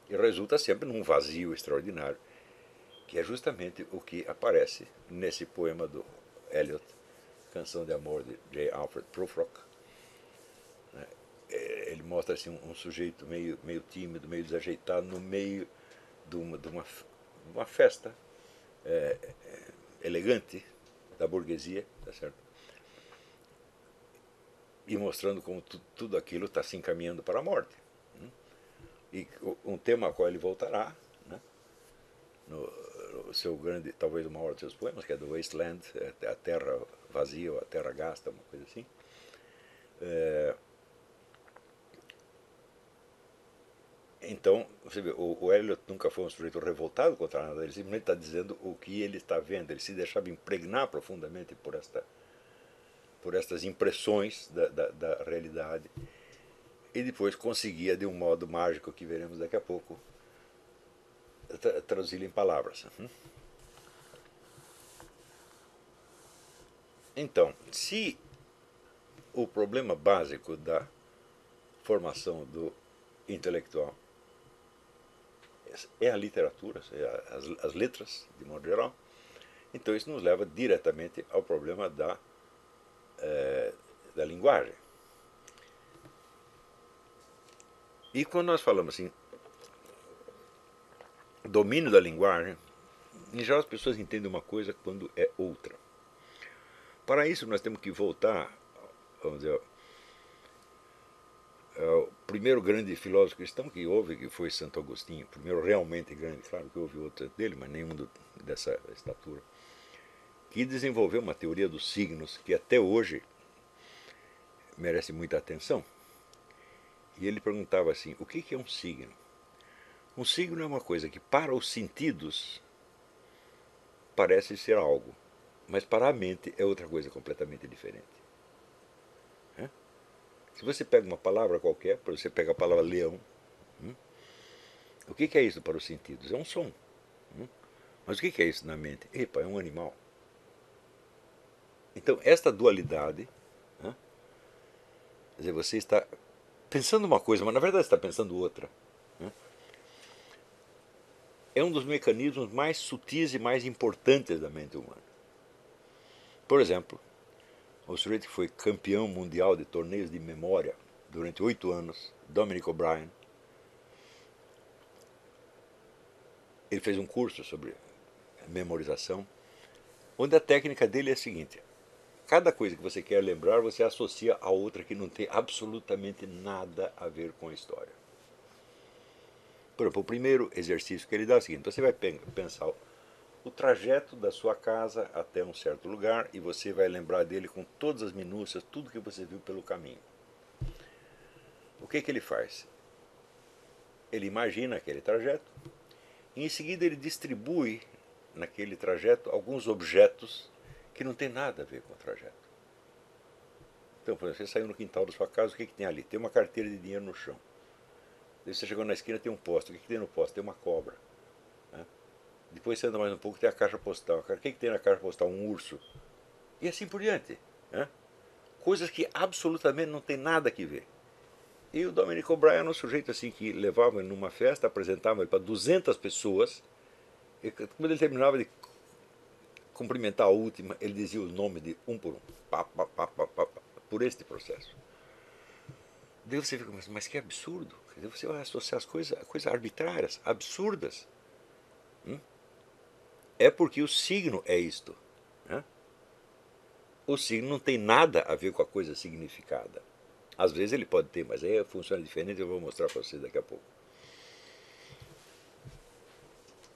Speaker 1: E resulta sempre num vazio extraordinário, que é justamente o que aparece nesse poema do Eliot, Canção de Amor de J. Alfred Prufrock. É, ele mostra assim, um, sujeito meio, meio tímido, meio desajeitado, no meio de uma, de uma, uma festa é, é, elegante da burguesia, tá certo? e mostrando como tu, tudo aquilo está se encaminhando para a morte. Né? E um tema ao qual ele voltará, né? no, no, seu grande, talvez o maior de seus poemas, que é do Wasteland, é a terra vazia, a terra gasta, uma coisa assim. É, então, você vê, o, o Eliot nunca foi um sujeito revoltado contra nada, ele simplesmente está dizendo o que ele está vendo, ele se deixava impregnar profundamente por esta por estas impressões da, da, da realidade e depois conseguia, de um modo mágico que veremos daqui a pouco, tra traduzi-lo em palavras. Uhum. Então, se o problema básico da formação do intelectual é a literatura, é as, as letras, de modo geral, então isso nos leva diretamente ao problema da é, da linguagem. E quando nós falamos assim, domínio da linguagem, em geral as pessoas entendem uma coisa quando é outra. Para isso nós temos que voltar, vamos dizer, o primeiro grande filósofo cristão que houve, que foi Santo Agostinho, primeiro realmente grande, claro que houve outro dele, mas nenhum do, dessa estatura que desenvolveu uma teoria dos signos que até hoje merece muita atenção. E ele perguntava assim: o que é um signo? Um signo é uma coisa que, para os sentidos, parece ser algo, mas para a mente é outra coisa completamente diferente. Se você pega uma palavra qualquer, por você pega a palavra leão, hum, o que é isso para os sentidos? É um som. Hum, mas o que é isso na mente? Epa, é um animal. Então, esta dualidade, né, quer dizer, você está pensando uma coisa, mas na verdade está pensando outra. É um dos mecanismos mais sutis e mais importantes da mente humana. Por exemplo, o sujeito que foi campeão mundial de torneios de memória durante oito anos, Dominic O'Brien, ele fez um curso sobre memorização, onde a técnica dele é a seguinte: cada coisa que você quer lembrar, você associa a outra que não tem absolutamente nada a ver com a história. Por exemplo, o primeiro exercício que ele dá é o seguinte: você vai pensar o trajeto da sua casa até um certo lugar e você vai lembrar dele com todas as minúcias, tudo que você viu pelo caminho. O que, que ele faz? Ele imagina aquele trajeto e em seguida ele distribui naquele trajeto alguns objetos que não tem nada a ver com o trajeto. Então, por exemplo, você saiu no quintal da sua casa, o que, que tem ali? Tem uma carteira de dinheiro no chão. Daí você chegou na esquina, tem um posto. O que, que tem no posto? Tem uma cobra. Depois você anda mais um pouco, tem a caixa postal. O que, que tem na caixa postal? Um urso. E assim por diante. Né? Coisas que absolutamente não tem nada que ver. E o Dominic O'Brien era um sujeito assim que levava ele numa festa, apresentava ele para 200 pessoas. E quando ele terminava de cumprimentar a última, ele dizia o nome de um por um, pá, pá, pá, por este processo. Daí você fica, mas, mas que absurdo. Você vai associar as coisas, coisas arbitrárias, absurdas. Hum? É porque o signo é isto. Né? O signo não tem nada a ver com a coisa significada. Às vezes ele pode ter, mas aí funciona diferente, eu vou mostrar para vocês daqui a pouco.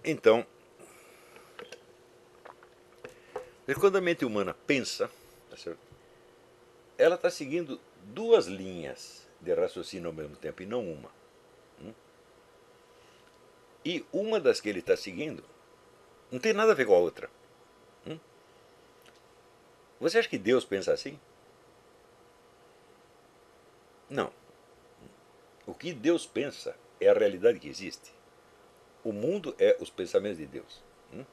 Speaker 1: Então, quando a mente humana pensa, tá ela está seguindo duas linhas de raciocínio ao mesmo tempo e não uma. Hum? E uma das que ele está seguindo não tem nada a ver com a outra. Hum? Você acha que Deus pensa assim? Não. O que Deus pensa é a realidade que existe. O mundo é os pensamentos de Deus. Hum?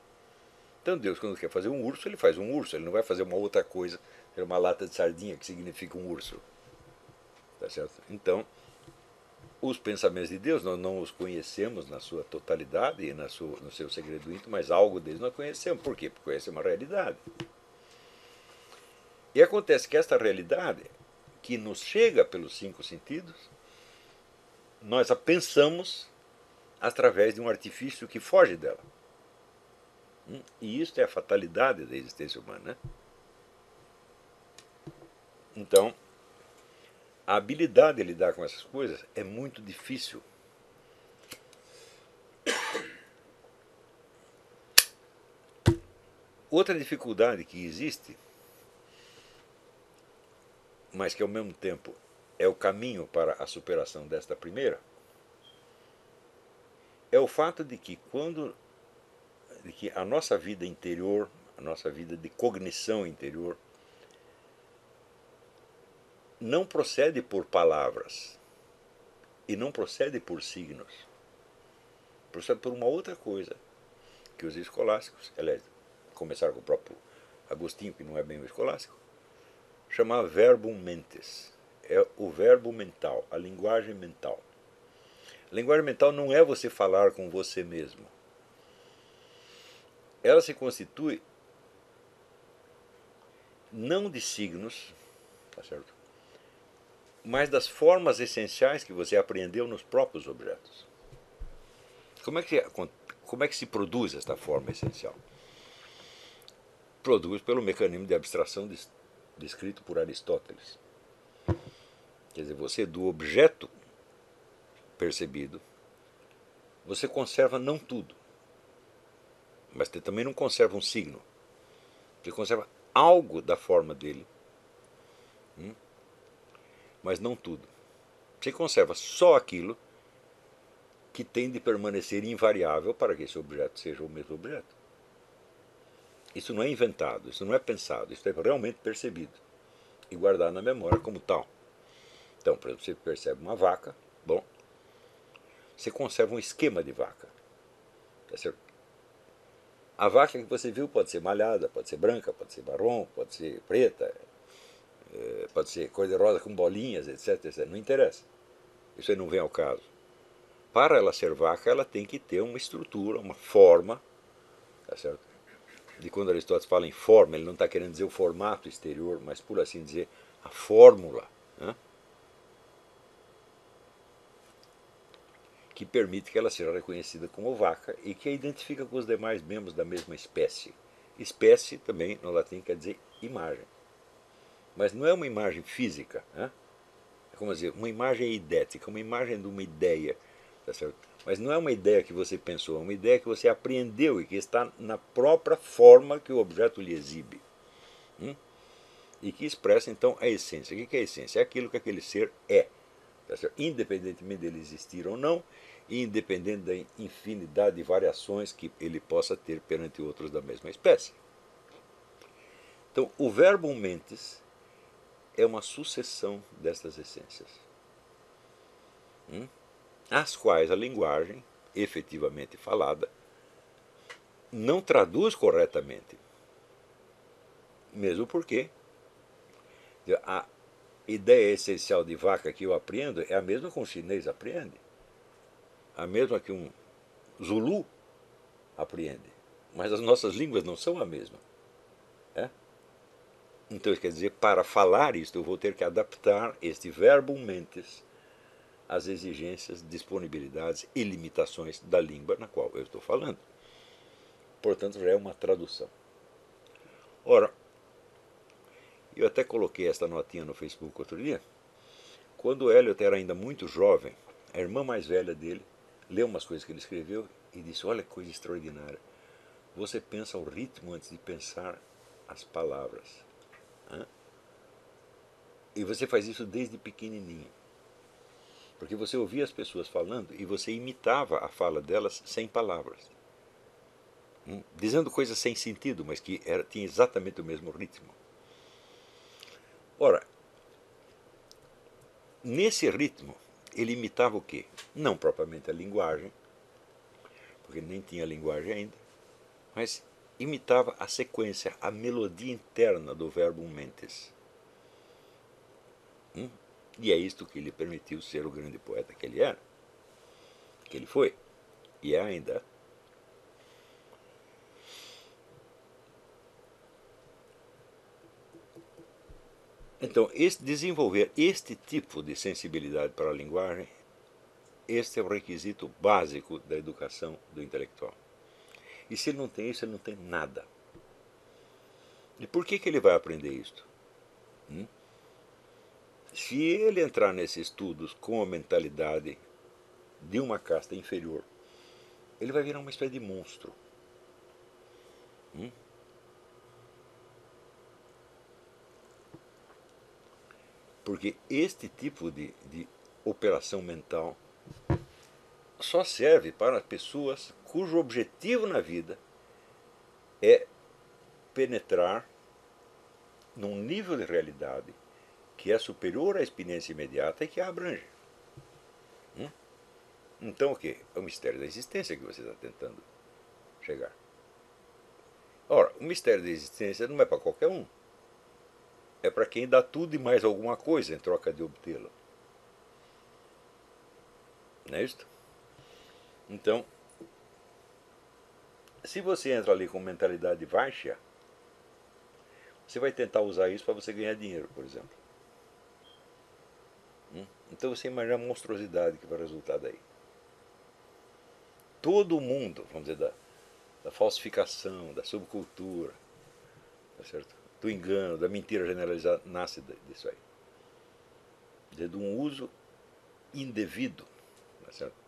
Speaker 1: Então Deus, quando quer fazer um urso, ele faz um urso. Ele não vai fazer uma outra coisa, uma lata de sardinha que significa um urso. Tá certo? Então, os pensamentos de Deus, nós não os conhecemos na sua totalidade e na sua, no seu segredo íntimo, mas algo deles nós conhecemos. Por quê? Porque conhecemos uma realidade. E acontece que esta realidade, que nos chega pelos cinco sentidos, nós a pensamos através de um artifício que foge dela. Hum? E isso é a fatalidade da existência humana. Né? Então, a habilidade de lidar com essas coisas é muito difícil. Outra dificuldade que existe, mas que ao mesmo tempo é o caminho para a superação desta primeira, é o fato de que quando de que a nossa vida interior, a nossa vida de cognição interior, não procede por palavras e não procede por signos. Procede por uma outra coisa que os escolásticos, aliás, começaram com o próprio Agostinho, que não é bem o escolástico, chamava verbum mentes. É o verbo mental, a linguagem mental. A linguagem mental não é você falar com você mesmo. Ela se constitui não de signos, tá certo? Mas das formas essenciais que você aprendeu nos próprios objetos. Como é que, como é que se produz esta forma essencial? Produz pelo mecanismo de abstração descrito por Aristóteles. Quer dizer, você do objeto percebido, você conserva não tudo, mas você também não conserva um signo. Você conserva algo da forma dele. Hum? Mas não tudo. Você conserva só aquilo que tem de permanecer invariável para que esse objeto seja o mesmo objeto. Isso não é inventado, isso não é pensado, isso é realmente percebido e guardado na memória como tal. Então, por exemplo, você percebe uma vaca, bom, você conserva um esquema de vaca. Tá? A vaca que você viu pode ser malhada, pode ser branca, pode ser marrom, pode ser preta, pode ser cor-de-rosa com bolinhas, etc, etc. Não interessa. Isso aí não vem ao caso. Para ela ser vaca, ela tem que ter uma estrutura, uma forma, tá certo? De quando Aristóteles fala em forma, ele não está querendo dizer o formato exterior, mas por assim dizer, a fórmula. Né? que permite que ela seja reconhecida como vaca e que a identifica com os demais membros da mesma espécie. Espécie também no latim quer dizer imagem. Mas não é uma imagem física. Né? É como dizer, uma imagem idética, uma imagem de uma ideia. Tá certo? Mas não é uma ideia que você pensou, é uma ideia que você apreendeu e que está na própria forma que o objeto lhe exibe. Hum? E que expressa então a essência. O que é a essência? É aquilo que aquele ser é. Tá Independentemente dele existir ou não, e independente da infinidade de variações que ele possa ter perante outros da mesma espécie. Então, o verbo mentes é uma sucessão destas essências, hum? as quais a linguagem, efetivamente falada, não traduz corretamente. Mesmo porque a ideia essencial de vaca que eu aprendo é a mesma que um chinês aprende, a mesma que um zulu aprende. Mas as nossas línguas não são a mesma. Então, quer dizer, para falar isto, eu vou ter que adaptar este verbo mentes às exigências, disponibilidades e limitações da língua na qual eu estou falando. Portanto, já é uma tradução. Ora, eu até coloquei esta notinha no Facebook outro dia. Quando o Elliot era ainda muito jovem, a irmã mais velha dele leu umas coisas que ele escreveu e disse: Olha que coisa extraordinária. Você pensa o ritmo antes de pensar as palavras. E você faz isso desde pequenininho. Porque você ouvia as pessoas falando e você imitava a fala delas sem palavras. Hum? Dizendo coisas sem sentido, mas que era, tinha exatamente o mesmo ritmo. Ora, nesse ritmo, ele imitava o quê? Não propriamente a linguagem, porque nem tinha linguagem ainda, mas imitava a sequência, a melodia interna do verbo mentes. Hum? E é isto que lhe permitiu ser o grande poeta que ele era, que ele foi, e é ainda. Então, este, desenvolver este tipo de sensibilidade para a linguagem, este é o requisito básico da educação do intelectual. E se ele não tem isso, ele não tem nada. E por que, que ele vai aprender isto? Hum? Se ele entrar nesses estudos com a mentalidade de uma casta inferior, ele vai virar uma espécie de monstro. Hum? Porque este tipo de, de operação mental só serve para pessoas cujo objetivo na vida é penetrar num nível de realidade que é superior à experiência imediata e que a abrange. Hum? Então o que? É o mistério da existência que você está tentando chegar. Ora, o mistério da existência não é para qualquer um. É para quem dá tudo e mais alguma coisa em troca de obtê-lo. Não é isso? Então, se você entra ali com mentalidade baixa, você vai tentar usar isso para você ganhar dinheiro, por exemplo. Hum? Então você imagina a monstruosidade que vai resultar daí. Todo mundo, vamos dizer, da, da falsificação, da subcultura, tá certo? do engano, da mentira generalizada, nasce disso aí. De um uso indevido tá certo?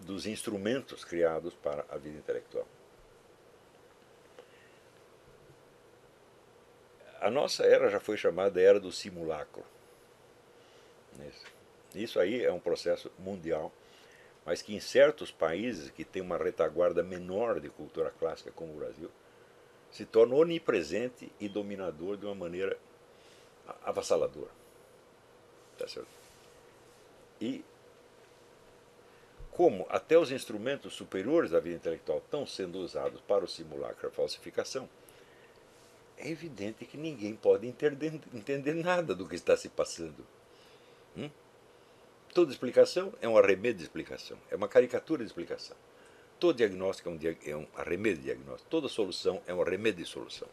Speaker 1: Dos instrumentos criados para a vida intelectual. A nossa era já foi chamada era do simulacro. Isso aí é um processo mundial, mas que em certos países que têm uma retaguarda menor de cultura clássica, como o Brasil, se torna onipresente e dominador de uma maneira avassaladora. Tá certo? E como até os instrumentos superiores da vida intelectual estão sendo usados para o simulacro, a falsificação, é evidente que ninguém pode entender, entender nada do que está se passando. Hum? Toda explicação é um arremedo de explicação, é uma caricatura de explicação. Todo diagnóstico é um, é um arremedo de diagnóstico, toda solução é um arremedo de solução.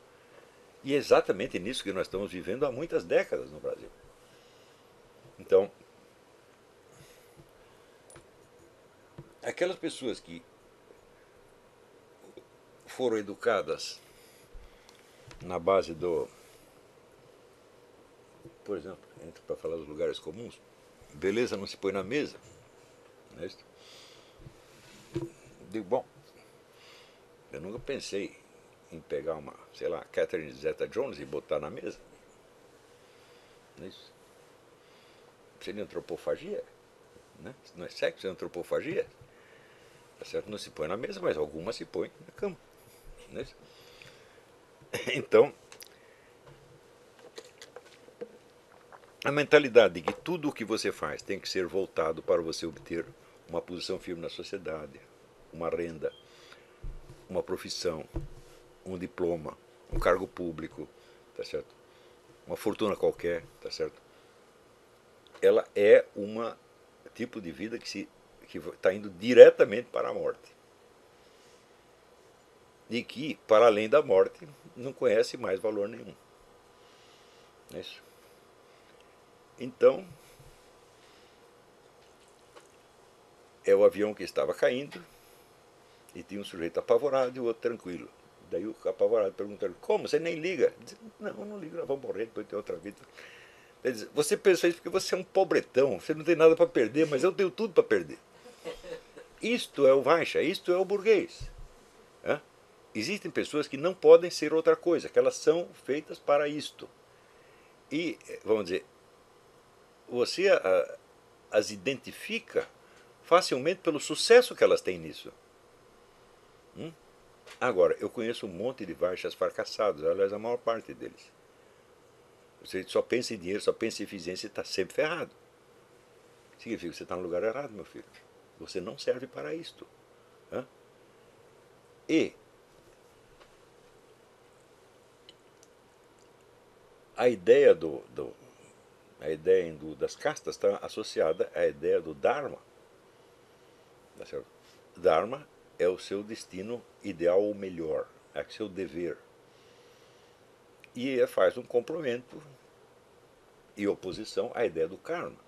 Speaker 1: E é exatamente nisso que nós estamos vivendo há muitas décadas no Brasil. Então, aquelas pessoas que foram educadas na base do. Por exemplo, entra para falar dos lugares comuns, beleza não se põe na mesa. É isso? Digo, bom, eu nunca pensei em pegar uma, sei lá, Catherine Zeta Jones e botar na mesa. Não é isso? Seria antropofagia? Né? Não é sexo, é antropofagia? Tá certo? Não se põe na mesa, mas algumas se põe na cama. É isso? Então, a mentalidade de que tudo o que você faz tem que ser voltado para você obter uma posição firme na sociedade, uma renda, uma profissão, um diploma, um cargo público, tá certo? Uma fortuna qualquer, tá certo? Ela é uma tipo de vida que se que está indo diretamente para a morte. E que, para além da morte, não conhece mais valor nenhum. É isso. Então, é o avião que estava caindo e tinha um sujeito apavorado e o outro tranquilo. Daí o apavorado perguntou: Como? Você nem liga? Diz, não, não ligo, nós vamos morrer, depois ter outra vida. Ele diz, você pensa isso porque você é um pobretão, você não tem nada para perder, mas eu tenho tudo para perder. Isto é o Weicha, isto é o burguês. É? Existem pessoas que não podem ser outra coisa, que elas são feitas para isto. E, vamos dizer, você a, as identifica facilmente pelo sucesso que elas têm nisso. Hum? Agora, eu conheço um monte de Vaixas fracassados, aliás, a maior parte deles. Você só pensa em dinheiro, só pensa em eficiência e está sempre ferrado. Significa que você está no lugar errado, meu filho. Você não serve para isto. Hã? E a ideia do, do a ideia das castas está associada à ideia do Dharma. Tá? Dharma é o seu destino ideal ou melhor, é o seu dever. E faz um complemento e oposição à ideia do karma.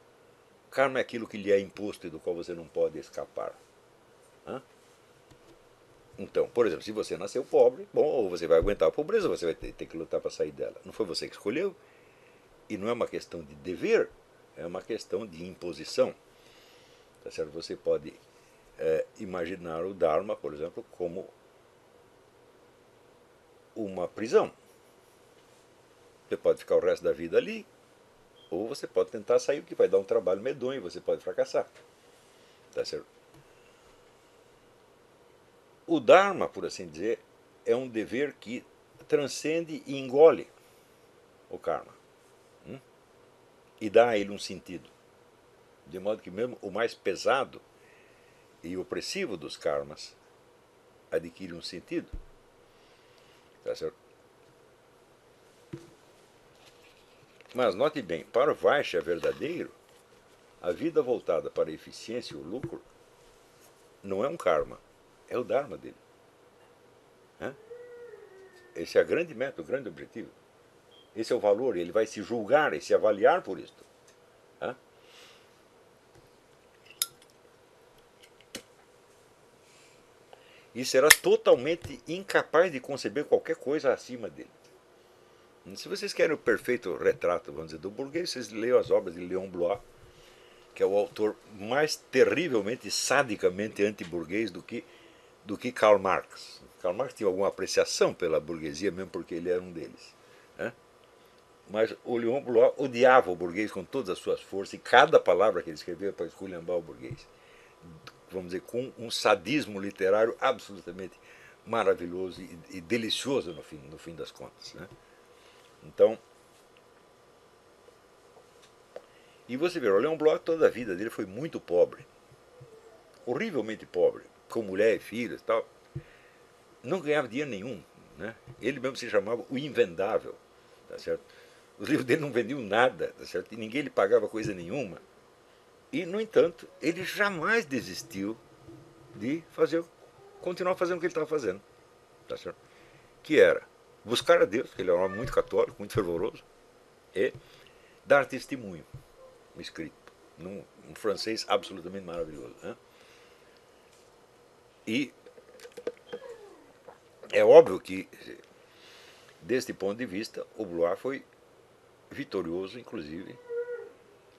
Speaker 1: Karma é aquilo que lhe é imposto e do qual você não pode escapar. Hã? Então, por exemplo, se você nasceu pobre, bom, ou você vai aguentar a pobreza, você vai ter, ter que lutar para sair dela. Não foi você que escolheu. E não é uma questão de dever, é uma questão de imposição. Tá certo? Você pode é, imaginar o Dharma, por exemplo, como uma prisão. Você pode ficar o resto da vida ali, ou você pode tentar sair, o que vai dar um trabalho medonho, você pode fracassar. Tá certo? O Dharma, por assim dizer, é um dever que transcende e engole o karma. Hum? E dá a ele um sentido. De modo que mesmo o mais pesado e opressivo dos karmas adquire um sentido. Tá certo? Mas note bem, para o Vaishya verdadeiro, a vida voltada para a eficiência e o lucro não é um karma, é o Dharma dele. Esse é a grande meta, o grande objetivo. Esse é o valor, ele vai se julgar e se avaliar por isto. E será totalmente incapaz de conceber qualquer coisa acima dele. Se vocês querem o perfeito retrato, vamos dizer, do burguês, vocês leiam as obras de Leon Blois, que é o autor mais terrivelmente, sadicamente anti-burguês do que do que Karl Marx. Karl Marx tinha alguma apreciação pela burguesia, mesmo porque ele era um deles. Né? Mas o Leon Blois odiava o burguês com todas as suas forças, e cada palavra que ele escrevia para esculhambar o burguês. Vamos dizer, com um sadismo literário absolutamente maravilhoso e, e delicioso no fim, no fim das contas. Né? Então, e você vê, o Leon Bloch toda a vida dele foi muito pobre, horrivelmente pobre com mulher e filhos e tal, não ganhava dinheiro nenhum. Né? Ele mesmo se chamava o invendável. Tá certo? Os livros dele não vendiam nada, tá certo? e ninguém lhe pagava coisa nenhuma. E, no entanto, ele jamais desistiu de fazer, continuar fazendo o que ele estava fazendo. Tá certo? Que era buscar a Deus, que ele era um homem muito católico, muito fervoroso, e dar testemunho, escrito, num, num francês absolutamente maravilhoso. Né? E é óbvio que, deste ponto de vista, o Blois foi vitorioso, inclusive,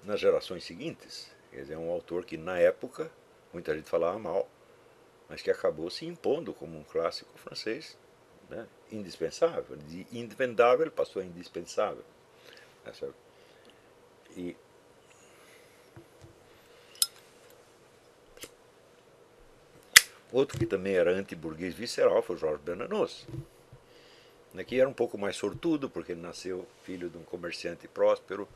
Speaker 1: nas gerações seguintes. Quer dizer, é um autor que, na época, muita gente falava mal, mas que acabou se impondo como um clássico francês né, indispensável. De invendável passou a indispensável. E Outro que também era anti-burguês visceral foi Jorge Bernanos, né, que era um pouco mais sortudo, porque ele nasceu filho de um comerciante próspero.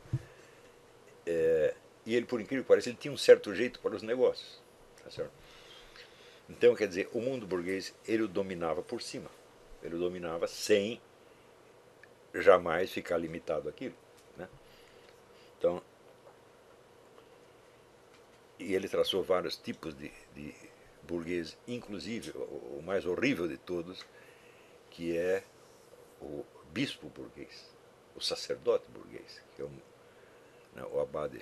Speaker 1: É, e ele, por incrível que pareça, ele tinha um certo jeito para os negócios. Tá? Então, quer dizer, o mundo burguês, ele o dominava por cima. Ele dominava sem jamais ficar limitado àquilo. Né? Então, e ele traçou vários tipos de, de burguês, inclusive o mais horrível de todos, que é o bispo burguês, o sacerdote burguês, que é né, o abade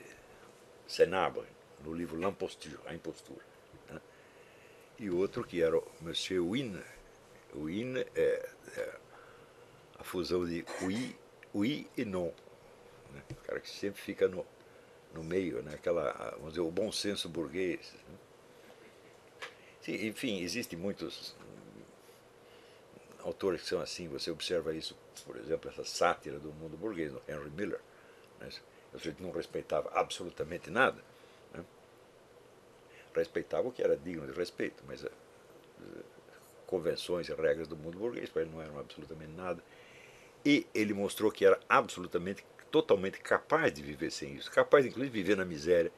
Speaker 1: Senabre, no livro L'Imposture, A Impostura. Né? E outro que era o Monsieur Wiener. O Wiener é, é a fusão de oui, oui e non. Né? O cara que sempre fica no, no meio, né? Aquela, vamos dizer, o bom senso burguês. Né? enfim, existem muitos autores que são assim, você observa isso, por exemplo, essa sátira do mundo burguês, no Henry Miller. Né? Ele não respeitava absolutamente nada. Né? Respeitava o que era digno de respeito, mas uh, convenções e regras do mundo burguês para ele não eram absolutamente nada. E ele mostrou que era absolutamente totalmente capaz de viver sem isso, capaz inclusive de viver na miséria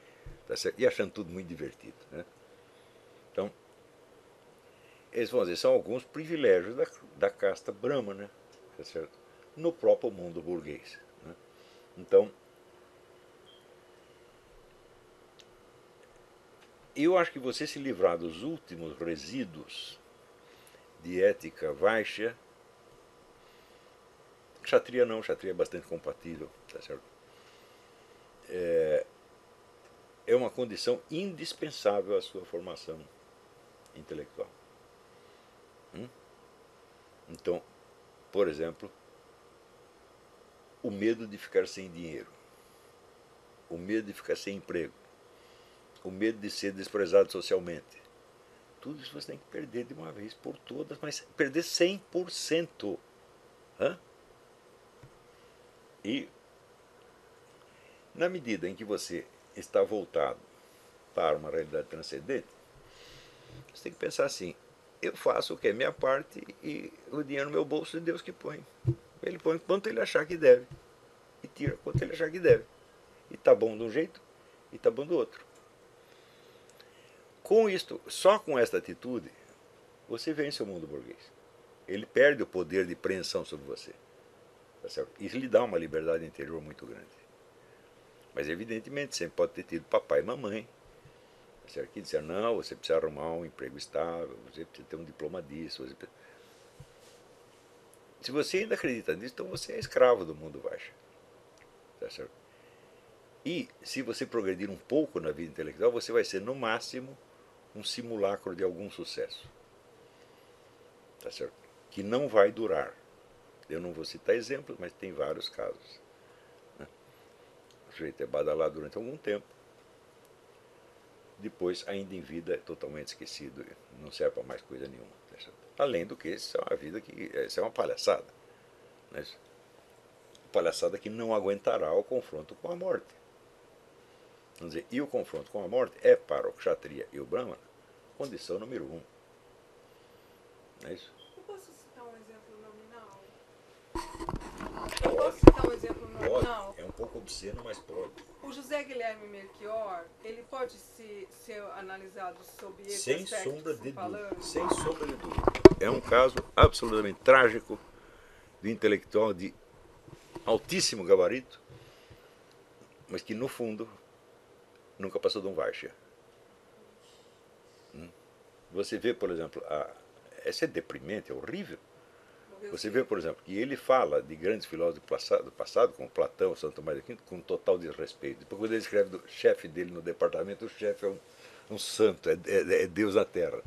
Speaker 1: tá e achando tudo muito divertido. Né? Então, eles vão dizer, são alguns privilégios da, da casta brahma, né? Tá certo? no próprio mundo burguês. Né? Então, eu acho que você se livrar dos últimos resíduos de ética baixa, Kshatriya não, Kshatriya é bastante compatível, tá certo? É, é uma condição indispensável à sua formação intelectual. Hum? Então, por exemplo, o medo de ficar sem dinheiro, o medo de ficar sem emprego, o medo de ser desprezado socialmente. Tudo isso você tem que perder de uma vez por todas, mas perder 100%. Hã? E, na medida em que você está voltado para uma realidade transcendente, você tem que pensar assim: eu faço o que é minha parte e o dinheiro no meu bolso é Deus que põe. Ele põe quanto ele achar que deve e tira quanto ele achar que deve. E tá bom de um jeito e tá bom do outro. Com isto, só com esta atitude, você vence o mundo burguês. Ele perde o poder de preensão sobre você. Tá? Isso lhe dá uma liberdade interior muito grande. Mas evidentemente sempre pode ter tido papai e mamãe tá certo? que disseram, não, você precisa arrumar um emprego estável, você precisa ter um diploma disso. Você precisa... Se você ainda acredita nisso, então você é escravo do mundo baixo. Tá certo? E se você progredir um pouco na vida intelectual, você vai ser no máximo um simulacro de algum sucesso. Tá certo? Que não vai durar. Eu não vou citar exemplos, mas tem vários casos. Né? O sujeito é badalado durante algum tempo, depois, ainda em vida, é totalmente esquecido, não serve para mais coisa nenhuma. Tá Além do que, isso é uma vida que. Isso é uma palhaçada. Né? Palhaçada que não aguentará o confronto com a morte. Vamos dizer, e o confronto com a morte é para o Kshatriya e o Brahmana condição número um.
Speaker 2: Não é isso? Eu posso citar um exemplo nominal? Eu posso citar um exemplo nominal?
Speaker 1: Pode. É um pouco obsceno, mas pode.
Speaker 2: O José Guilherme Melchior, ele pode se, ser analisado sob esse
Speaker 1: Sem sombra de
Speaker 2: falando?
Speaker 1: dúvida. Sem sombra de dúvida. É um caso absolutamente trágico de intelectual de altíssimo gabarito, mas que no fundo nunca passou de um Varsha. Hum? Você vê, por exemplo, a, essa é deprimente, é horrível. Você vê, por exemplo, que ele fala de grandes filósofos do passado, do passado como Platão, Santo Tomás de Aquino, com total desrespeito. Depois, quando ele escreve do chefe dele no departamento, o chefe é um, um santo, é, é, é, Deus na Terra.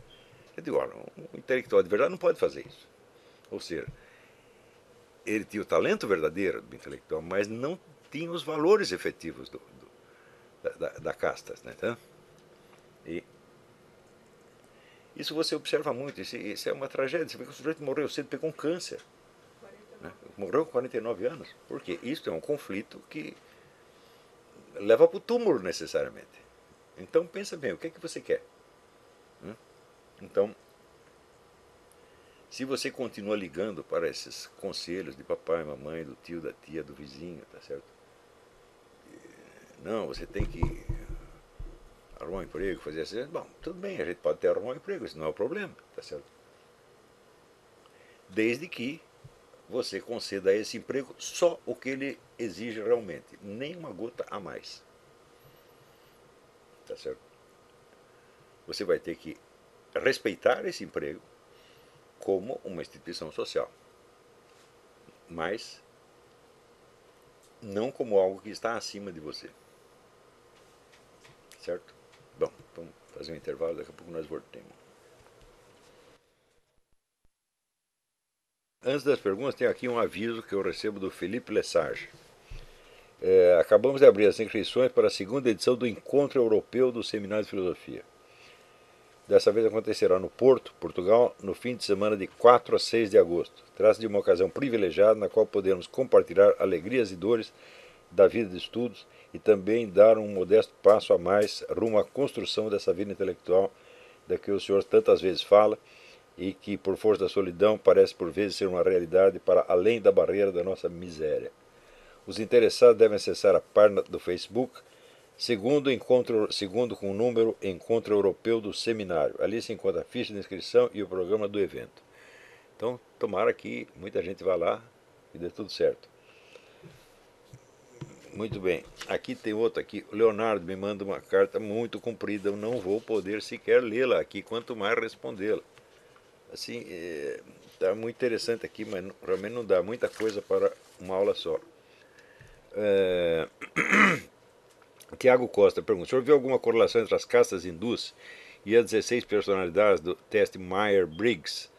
Speaker 1: Eu digo, olha, um intelectual de verdade não pode fazer isso. Ou seja, ele tinha o talento verdadeiro do intelectual, mas não tinha os valores efetivos do, do, da, da. Né, tá? E isso você observa muito, isso, isso é uma tragédia. Você vê que o sujeito morreu cedo, pegou um câncer. Né? Morreu com 49 anos. Por quê? Isso é um conflito que leva para o túmulo necessariamente. Então pensa bem, o que é que você quer? Hum? Então, se você continua ligando para esses conselhos de papai, mamãe, do tio, da tia, do vizinho, tá certo? Não, você tem que arrumar um emprego, fazer assim. Bom, tudo bem, a gente pode até arrumar um emprego, isso não é o problema, tá certo? Desde que você conceda a esse emprego só o que ele exige realmente, nem uma gota a mais. Tá certo? Você vai ter que respeitar esse emprego como uma instituição social. Mas não como algo que está acima de você. Certo? Bom, vamos fazer um intervalo, daqui a pouco nós voltemos. Antes das perguntas, tem aqui um aviso que eu recebo do Felipe Lesage. É, acabamos de abrir as inscrições para a segunda edição do Encontro Europeu do Seminário de Filosofia. Dessa vez acontecerá no Porto, Portugal, no fim de semana de 4 a 6 de agosto. Trata-se de uma ocasião privilegiada na qual podemos compartilhar alegrias e dores da vida de estudos e também dar um modesto passo a mais rumo à construção dessa vida intelectual da que o senhor tantas vezes fala e que, por força da solidão, parece por vezes ser uma realidade para além da barreira da nossa miséria. Os interessados devem acessar a página do Facebook segundo encontro, segundo com o número Encontro Europeu do Seminário. Ali se encontra a ficha de inscrição e o programa do evento. Então, tomara que muita gente vá lá e dê tudo certo. Muito bem. Aqui tem outro aqui. O Leonardo me manda uma carta muito comprida. Eu não vou poder sequer lê-la aqui, quanto mais respondê-la. Assim, está é, muito interessante aqui, mas realmente não dá muita coisa para uma aula só. É... Tiago Costa pergunta: o senhor viu alguma correlação entre as castas hindus e as 16 personalidades do teste Meyer-Briggs?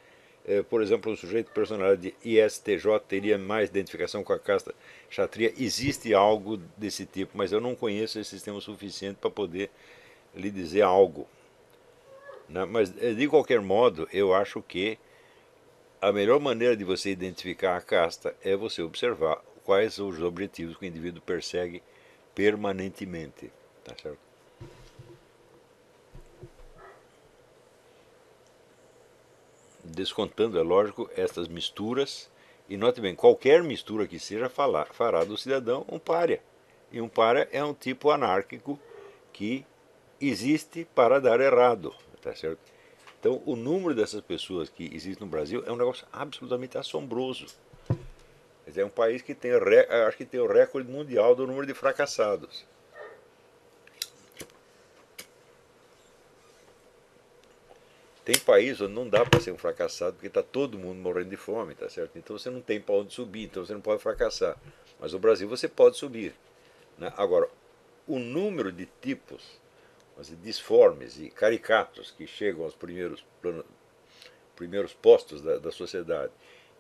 Speaker 1: É, por exemplo, um sujeito personalidade de ISTJ teria mais identificação com a casta Kshatriya. Existe algo desse tipo, mas eu não conheço esse sistema suficiente para poder lhe dizer algo. Né? Mas, é, de qualquer modo, eu acho que a melhor maneira de você identificar a casta é você observar quais os objetivos que o indivíduo persegue permanentemente. Tá certo? Descontando, é lógico, estas misturas, e note bem, qualquer mistura que seja falar, fará do cidadão um párea. E um párea é um tipo anárquico que existe para dar errado. Tá certo? Então, o número dessas pessoas que existem no Brasil é um negócio absolutamente assombroso. É um país que tem, acho que tem o recorde mundial do número de fracassados. Tem país onde não dá para ser um fracassado porque está todo mundo morrendo de fome, tá certo? Então você não tem para onde subir, então você não pode fracassar. Mas no Brasil você pode subir. Né? Agora, o número de tipos disformes e caricatos que chegam aos primeiros, primeiros postos da, da sociedade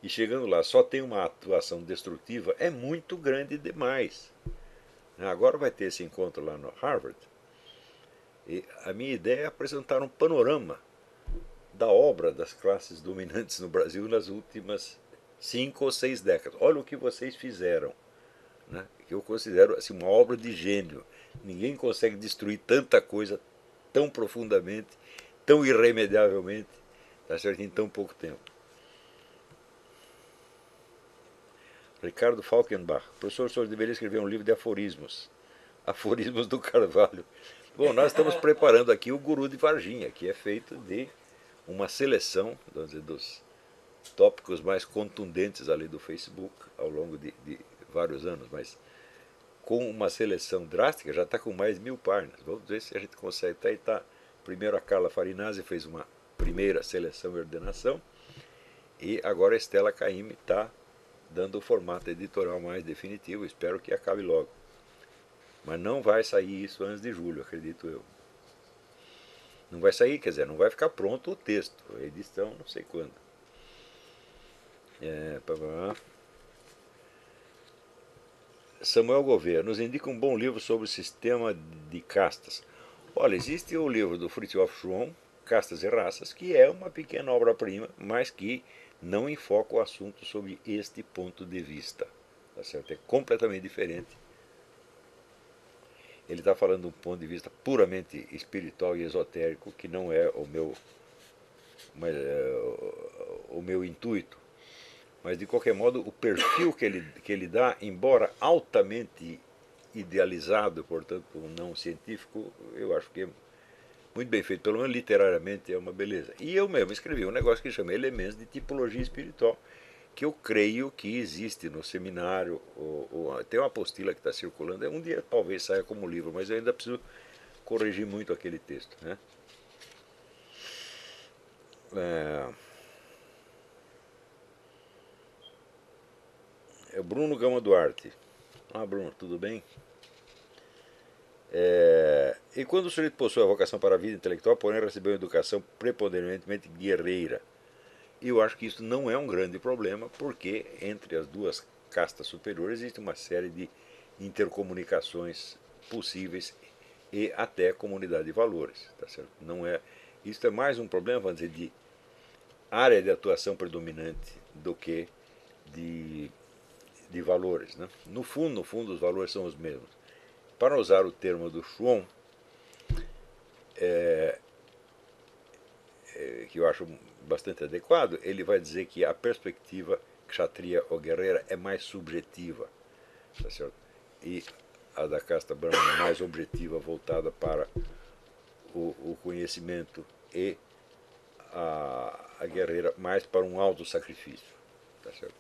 Speaker 1: e chegando lá só tem uma atuação destrutiva, é muito grande demais. Agora vai ter esse encontro lá no Harvard. E a minha ideia é apresentar um panorama da obra das classes dominantes no Brasil nas últimas cinco ou seis décadas. Olha o que vocês fizeram, né? que eu considero assim, uma obra de gênio. Ninguém consegue destruir tanta coisa tão profundamente, tão irremediavelmente, tá certo? em tão pouco tempo. Ricardo Falkenbach. Professor, o senhor deveria escrever um livro de aforismos. Aforismos do Carvalho. Bom, nós estamos preparando aqui o Guru de Varginha, que é feito de uma seleção dizer, dos tópicos mais contundentes ali do Facebook ao longo de, de vários anos, mas com uma seleção drástica, já está com mais mil páginas. Vamos ver se a gente consegue. Tá, tá. Primeiro a Carla Farinazzi fez uma primeira seleção e ordenação, e agora a Estela Caime está dando o formato editorial mais definitivo. Espero que acabe logo. Mas não vai sair isso antes de julho, acredito eu. Não vai sair, quer dizer, não vai ficar pronto o texto, a edição não sei quando. É, Samuel Gouveia nos indica um bom livro sobre o sistema de castas. Olha, existe o livro do Fritjof Schwann, Castas e Raças, que é uma pequena obra-prima, mas que não enfoca o assunto sob este ponto de vista. Tá certo? É completamente diferente. Ele está falando de um ponto de vista puramente espiritual e esotérico, que não é o meu, mas, é, o meu intuito. Mas, de qualquer modo, o perfil que ele, que ele dá, embora altamente idealizado, portanto, não científico, eu acho que é muito bem feito, pelo menos literariamente é uma beleza. E eu mesmo escrevi um negócio que chama Elementos de Tipologia Espiritual, que eu creio que existe no seminário, ou, ou tem uma apostila que está circulando, um dia talvez saia como livro, mas eu ainda preciso corrigir muito aquele texto. Né? É... é Bruno Gama Duarte. Ah, Bruno, tudo bem? É, e quando o sujeito possui a vocação para a vida intelectual, porém recebeu uma educação preponderantemente guerreira. E eu acho que isso não é um grande problema, porque entre as duas castas superiores existe uma série de intercomunicações possíveis e até comunidade de valores. Tá certo? Não é, isso é mais um problema, vamos dizer, de área de atuação predominante do que de, de valores. Né? No fundo, no fundo, os valores são os mesmos para usar o termo do Schwann, é, que eu acho bastante adequado, ele vai dizer que a perspectiva kshatriya ou guerreira é mais subjetiva. tá? E a da casta brahmana mais objetiva, voltada para o, o conhecimento e a, a, guerreira mais para um alto sacrifício, tá certo?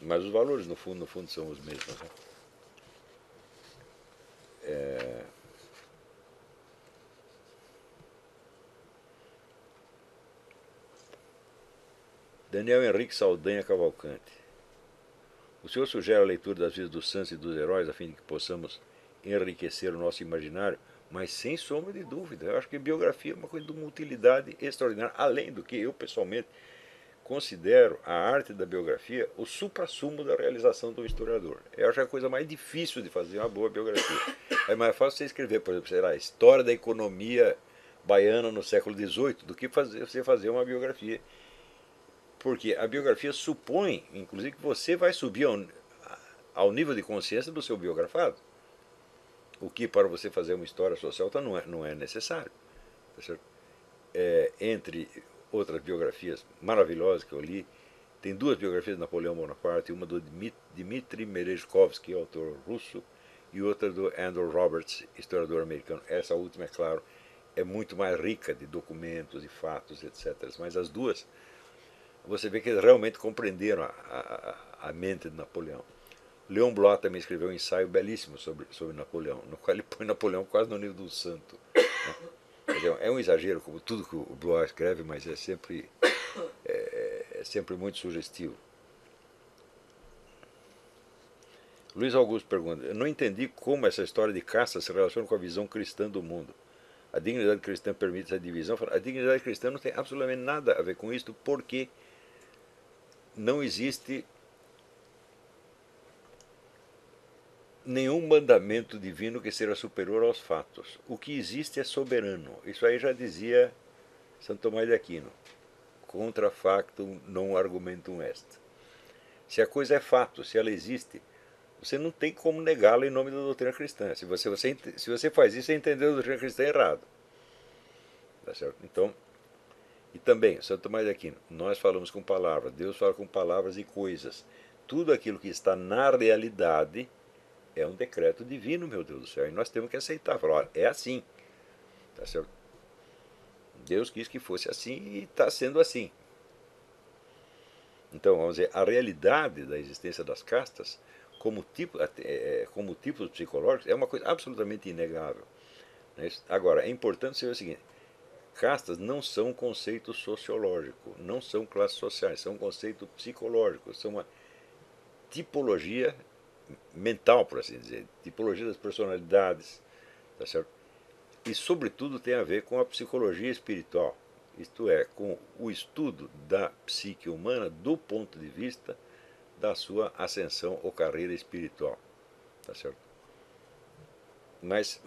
Speaker 1: Mas os valores no fundo, no fundo são os mesmos. Né? É... Daniel Henrique Saldanha Cavalcante. O senhor sugere a leitura das vidas dos santos e dos heróis a fim de que possamos enriquecer o nosso imaginário, mas sem sombra de dúvida. Eu acho que biografia é uma coisa de uma utilidade extraordinária, além do que eu pessoalmente considero a arte da biografia o supra-sumo da realização do historiador. Eu acho a coisa mais difícil de fazer uma boa biografia. É mais fácil você escrever, por exemplo, sei lá, história da economia baiana no século XVIII do que fazer, você fazer uma biografia porque a biografia supõe, inclusive, que você vai subir ao, ao nível de consciência do seu biografado. O que para você fazer uma história social tá, não, é, não é necessário. Tá é, entre outras biografias maravilhosas que eu li, tem duas biografias de Napoleão Bonaparte, uma do Dmitry Merezhkovsky, autor russo, e outra do Andrew Roberts, historiador americano. Essa última, é claro, é muito mais rica de documentos e fatos, etc. Mas as duas você vê que eles realmente compreenderam a, a, a mente de Napoleão. Leon Bloch também escreveu um ensaio belíssimo sobre, sobre Napoleão, no qual ele põe Napoleão quase no nível do santo. Né? É um exagero, como tudo que o Bloch escreve, mas é sempre, é, é sempre muito sugestivo. Luiz Augusto pergunta: Eu não entendi como essa história de caça se relaciona com a visão cristã do mundo. A dignidade cristã permite essa divisão? A dignidade cristã não tem absolutamente nada a ver com isso, porque não existe nenhum mandamento divino que seja superior aos fatos. O que existe é soberano. Isso aí já dizia Santo Tomás de Aquino. Contra factum non argumentum est. Se a coisa é fato, se ela existe, você não tem como negá-la em nome da doutrina cristã. Se você, você, se você faz isso, você entendeu a doutrina cristã errado. Tá certo? Então, e também, Santo Tomás de Aquino, nós falamos com palavras, Deus fala com palavras e coisas. Tudo aquilo que está na realidade é um decreto divino, meu Deus do céu. E nós temos que aceitar, falar, é assim. Tá certo? Deus quis que fosse assim e está sendo assim. Então, vamos dizer, a realidade da existência das castas, como, tipo, é, como tipos psicológicos, é uma coisa absolutamente inegável. Né? Agora, é importante saber o seguinte: Castas não são conceito sociológico, não são classes sociais, são conceito psicológico, são uma tipologia mental, por assim dizer, tipologia das personalidades, tá certo? E, sobretudo, tem a ver com a psicologia espiritual, isto é, com o estudo da psique humana do ponto de vista da sua ascensão ou carreira espiritual, tá certo? Mas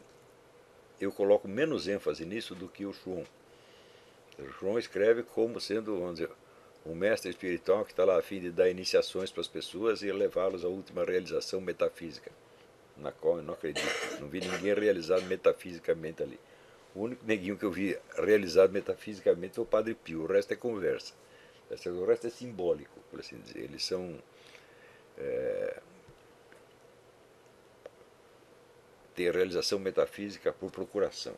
Speaker 1: eu coloco menos ênfase nisso do que o Schwung. João escreve como sendo, vamos dizer, um mestre espiritual que está lá a fim de dar iniciações para as pessoas e levá-los à última realização metafísica, na qual eu não acredito. Não vi ninguém realizado metafisicamente ali. O único neguinho que eu vi realizado metafisicamente foi o Padre Pio, o resto é conversa. O resto é simbólico, por assim dizer. Eles são. É, realização metafísica por procuração.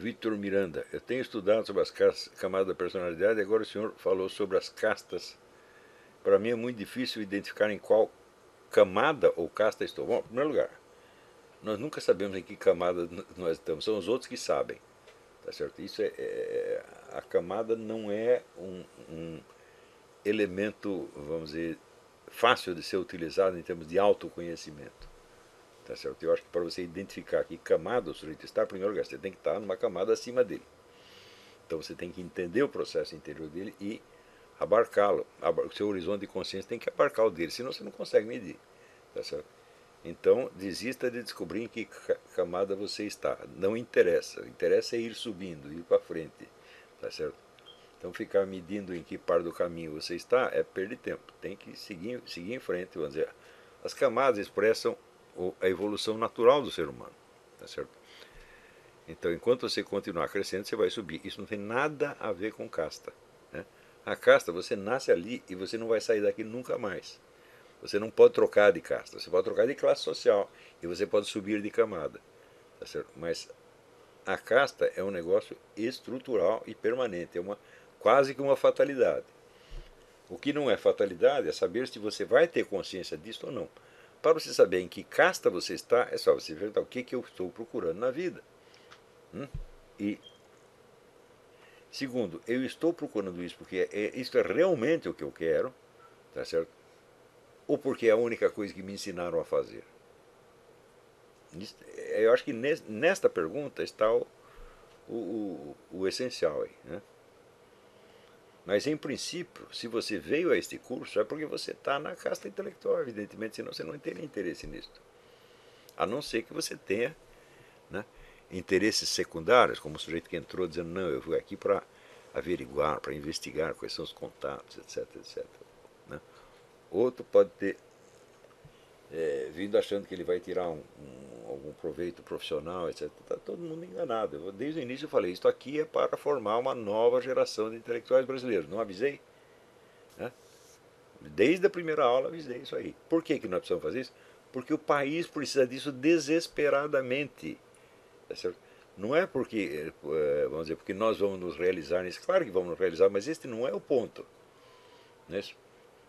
Speaker 1: Vitor Miranda, eu tenho estudado sobre as camadas da personalidade e agora o senhor falou sobre as castas. Para mim é muito difícil identificar em qual camada ou casta estou. Bom, em primeiro lugar, nós nunca sabemos em que camada nós estamos, são os outros que sabem. Tá certo? Isso é, é a camada não é um, um elemento, vamos dizer, fácil de ser utilizado em termos de autoconhecimento. Tá certo? Eu acho que para você identificar que camada o sujeito está, primeiro lugar, você tem que estar numa camada acima dele. Então você tem que entender o processo interior dele e abarcá-lo. O seu horizonte de consciência tem que abarcar o dele, senão você não consegue medir. Tá certo? Então, desista de descobrir em que camada você está. Não interessa. O interessa é ir subindo, ir para frente. Tá certo? Então ficar medindo em que parte do caminho você está é perder tempo. Tem que seguir, seguir em frente, vamos dizer. As camadas expressam a evolução natural do ser humano, tá certo? Então, enquanto você continuar crescendo, você vai subir. Isso não tem nada a ver com casta. Né? A casta, você nasce ali e você não vai sair daqui nunca mais. Você não pode trocar de casta. Você pode trocar de classe social e você pode subir de camada. Tá certo? Mas a casta é um negócio estrutural e permanente. É uma, quase que uma fatalidade. O que não é fatalidade é saber se você vai ter consciência disso ou não. Para você saber em que casta você está, é só você perguntar o que, que eu estou procurando na vida. Hum? E segundo, eu estou procurando isso porque é, isso é realmente o que eu quero, tá certo? Ou porque é a única coisa que me ensinaram a fazer? Eu acho que nesta pergunta está o, o, o, o essencial aí, né? Mas, em princípio, se você veio a este curso, é porque você está na casta intelectual, evidentemente, senão você não teria interesse nisso. A não ser que você tenha né, interesses secundários, como o sujeito que entrou dizendo, não, eu vou aqui para averiguar, para investigar quais são os contatos, etc, etc. Né? Outro pode ter é, vindo achando que ele vai tirar um, um, algum proveito profissional, etc. Está todo mundo enganado. Eu, desde o início eu falei, isso aqui é para formar uma nova geração de intelectuais brasileiros. Não avisei? Né? Desde a primeira aula avisei isso aí. Por que, que nós precisamos fazer isso? Porque o país precisa disso desesperadamente. Tá não é porque, é, vamos dizer, porque nós vamos nos realizar nisso. Claro que vamos nos realizar, mas este não é o ponto. Não é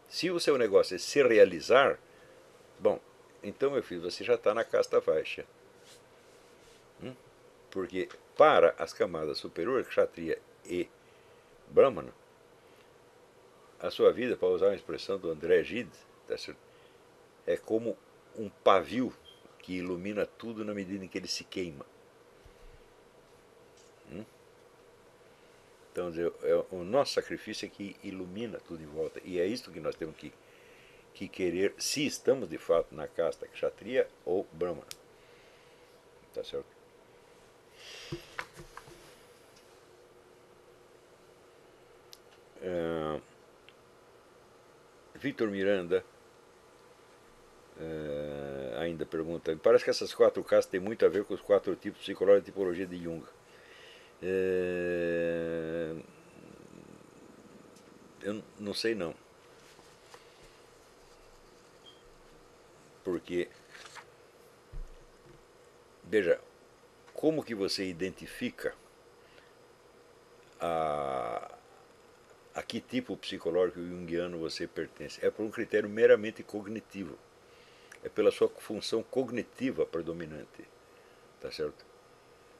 Speaker 1: Se o seu negócio é se realizar, Bom, então, meu filho, você já está na casta baixa. Hum? Porque para as camadas superiores, Kshatriya e Brahmana, a sua vida, para usar uma expressão do André Gide, tá é como um pavio que ilumina tudo na medida em que ele se queima. Hum? Então, é, o nosso sacrifício é que ilumina tudo em volta. E é isso que nós temos que que querer se estamos de fato na casta kshatriya ou brahmana. Tá certo? Uh, Vitor Miranda uh, ainda pergunta: parece que essas quatro castas têm muito a ver com os quatro tipos psicológicos e tipologia de Jung. Uh, eu não sei não. Porque, veja, como que você identifica a, a que tipo psicológico junguiano você pertence? É por um critério meramente cognitivo. É pela sua função cognitiva predominante. Tá certo?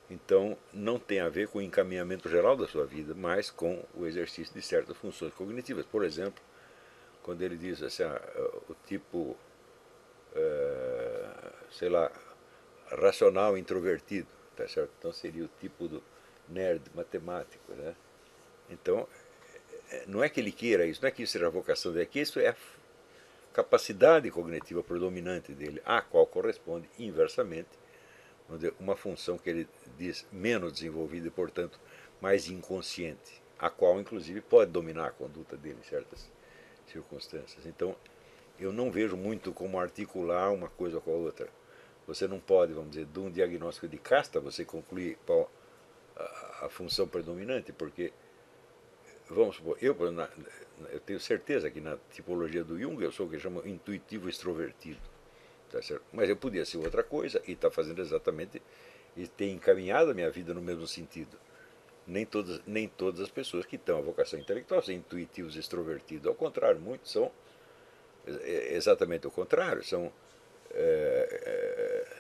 Speaker 1: Então, não tem a ver com o encaminhamento geral da sua vida, mas com o exercício de certas funções cognitivas. Por exemplo, quando ele diz assim, ah, o tipo sei lá, racional introvertido, tá certo? Então seria o tipo do nerd matemático, né? Então, é, não é que ele queira isso, não é que isso seja a vocação dele, é que isso é a capacidade cognitiva predominante dele, a qual corresponde inversamente uma função que ele diz menos desenvolvida e, portanto, mais inconsciente, a qual, inclusive, pode dominar a conduta dele em certas circunstâncias. Então, eu não vejo muito como articular uma coisa com a outra. Você não pode, vamos dizer, de um diagnóstico de casta, você concluir qual a, função predominante, porque, vamos supor, eu, eu tenho certeza que na tipologia do Jung eu sou o que chama intuitivo extrovertido. Tá? Mas eu podia ser outra coisa e estar tá fazendo exatamente e ter encaminhado a minha vida no mesmo sentido. Nem todas, nem todas as pessoas que estão a vocação intelectual são intuitivos extrovertidos. Ao contrário, muitos são é exatamente o contrário, são é, é,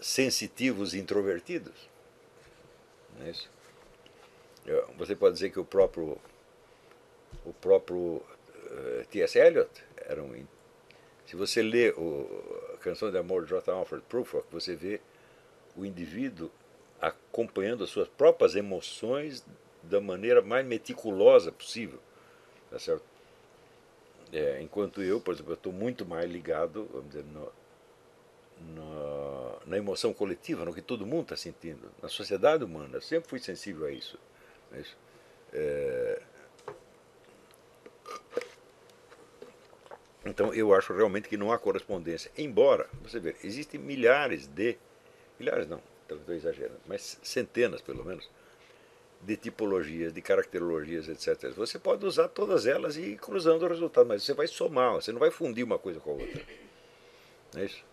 Speaker 1: sensitivos introvertidos. Não é isso? Você pode dizer que o próprio o próprio é, T.S. Eliot era um se você lê o, a canção de amor de J. Alfred Prufrock, você vê o indivíduo acompanhando as suas próprias emoções da maneira mais meticulosa possível, tá certo? É, enquanto eu, por exemplo, estou muito mais ligado, vamos dizer, no, no, na emoção coletiva, no que todo mundo está sentindo, na sociedade humana. Eu sempre fui sensível a isso. Mas, é, Então eu acho realmente que não há correspondência. Embora, você vê, existem milhares de, milhares não, estou exagerando, mas centenas pelo menos, de tipologias, de caracterologias, etc. Você pode usar todas elas e ir cruzando o resultado, mas você vai somar, você não vai fundir uma coisa com a outra. É isso?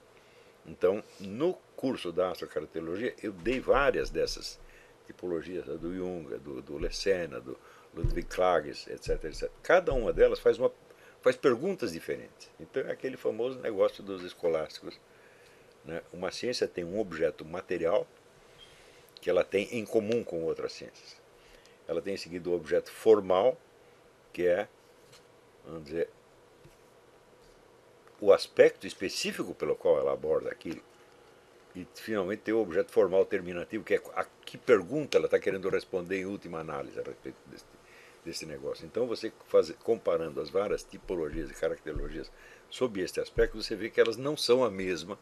Speaker 1: Então, no curso da astrocaracterologia, eu dei várias dessas tipologias, a do Jung, do, do do Ludwig Klages, etc, etc. Cada uma delas faz, uma, faz perguntas diferentes. Então, é aquele famoso negócio dos escolásticos. Né? Uma ciência tem um objeto material que ela tem em comum com outras ciências. Ela tem em seguida o objeto formal, que é, vamos dizer, o aspecto específico pelo qual ela aborda aquilo. E finalmente tem o objeto formal terminativo, que é a que pergunta ela está querendo responder em última análise a respeito desse, desse negócio. Então você faz, comparando as várias tipologias e caracterologias sob este aspecto, você vê que elas não são a mesma,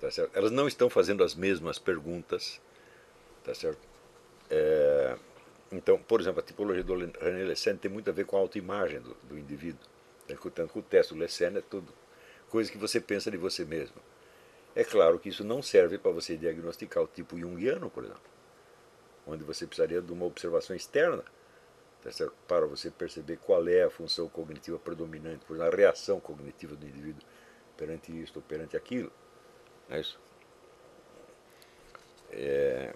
Speaker 1: tá elas não estão fazendo as mesmas perguntas, tá certo? É, então, por exemplo, a tipologia do René Lessene tem muito a ver com a autoimagem do, do indivíduo. Tanto que o teste do Lessene é tudo coisa que você pensa de você mesmo. É claro que isso não serve para você diagnosticar o tipo junguiano, por exemplo, onde você precisaria de uma observação externa tá para você perceber qual é a função cognitiva predominante, por exemplo, a reação cognitiva do indivíduo perante isto ou perante aquilo. Não é isso? É...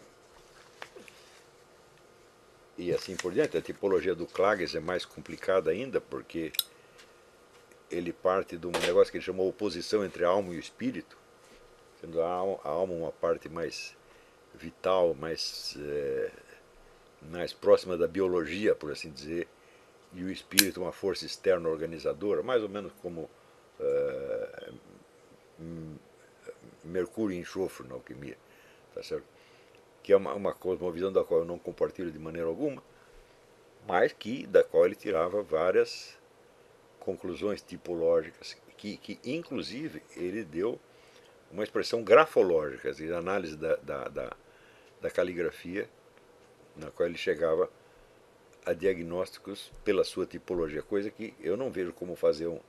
Speaker 1: E assim por diante. A tipologia do Klages é mais complicada ainda, porque ele parte de um negócio que ele chamou oposição entre a alma e o espírito, sendo a alma, a alma uma parte mais vital, mais, é, mais próxima da biologia, por assim dizer, e o espírito uma força externa organizadora, mais ou menos como é, Mercúrio e enxofre na alquimia, tá certo? Que é uma, uma, uma visão da qual eu não compartilho de maneira alguma, mas que da qual ele tirava várias conclusões tipológicas, que, que inclusive ele deu uma expressão grafológica, de análise da, da, da, da caligrafia, na qual ele chegava a diagnósticos pela sua tipologia, coisa que eu não vejo como fazer um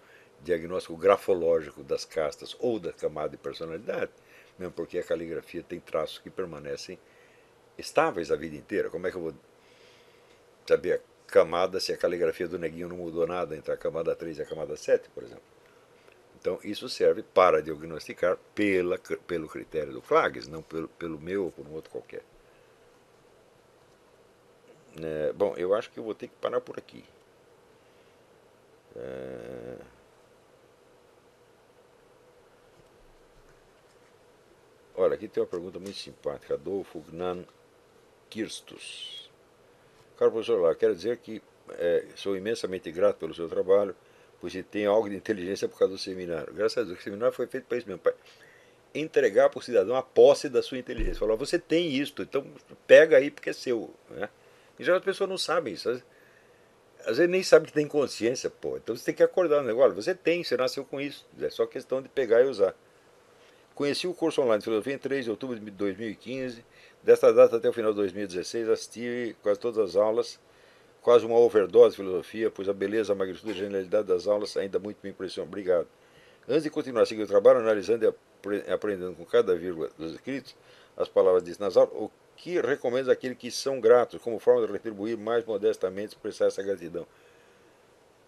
Speaker 1: diagnóstico grafológico das castas ou da camada de personalidade, mesmo porque a caligrafia tem traços que permanecem estáveis a vida inteira. Como é que eu vou saber camada se a caligrafia do neguinho não mudou nada entre a camada 3 e a camada 7, por exemplo. Então isso serve para diagnosticar pela, pelo critério do Klages, não pelo, pelo meu ou por um outro qualquer. É, bom, eu acho que eu vou ter que parar por aqui. É... Olha, aqui tem uma pergunta muito simpática. Adolfo Gnan Kirstus. Caro professor quero dizer que é, sou imensamente grato pelo seu trabalho, pois você tem algo de inteligência por causa do seminário. Graças a Deus, o seminário foi feito para isso mesmo, para entregar para o cidadão a posse da sua inteligência. Falar, você tem isto, então pega aí porque é seu. Né? E já as pessoas não sabem isso. Às, vezes nem sabe que tem consciência, pô. Então você tem que acordar no negócio. Você tem, você nasceu com isso. É só questão de pegar e usar. Conheci o curso online de filosofia em 3 de outubro de 2015 Desta data até o final de 2016, assisti quase todas as aulas, quase uma overdose de filosofia, pois a beleza, a magnitude e a genialidade das aulas ainda muito me impressionam. Obrigado. Antes de continuar a seguir o trabalho, analisando e aprendendo com cada vírgula dos escritos, as palavras ditas nas aulas, o que recomendo àqueles que são gratos, como forma de retribuir mais modestamente expressar essa gratidão?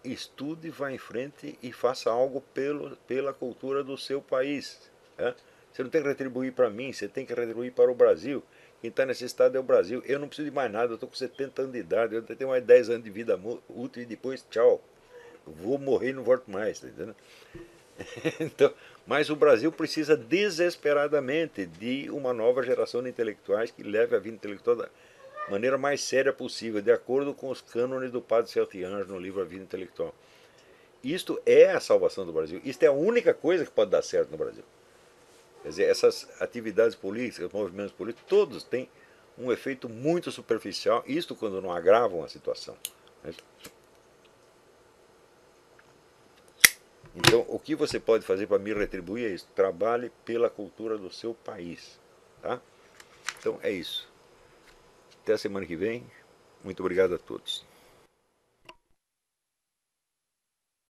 Speaker 1: Estude, vá em frente e faça algo pelo, pela cultura do seu país. Né? Você não tem que retribuir para mim, você tem que retribuir para o Brasil. Quem está nesse estado é o Brasil. Eu não preciso de mais nada, eu estou com 70 anos de idade, eu tenho mais 10 anos de vida útil e depois tchau. Vou morrer e não volto mais, tá entendendo? então, mas o Brasil precisa desesperadamente de uma nova geração de intelectuais que leve a vida intelectual da maneira mais séria possível, de acordo com os cânones do Padre Celtiange no livro A Vida Intelectual. Isto é a salvação do Brasil. Isto é a única coisa que pode dar certo no Brasil. Quer dizer, essas atividades políticas, movimentos políticos, todos têm um efeito muito superficial, isto quando não agravam a situação. Né? Então, o que você pode fazer para me retribuir é isso. Trabalhe pela cultura do seu país. Tá? Então, é isso. Até a semana que vem. Muito obrigado a todos.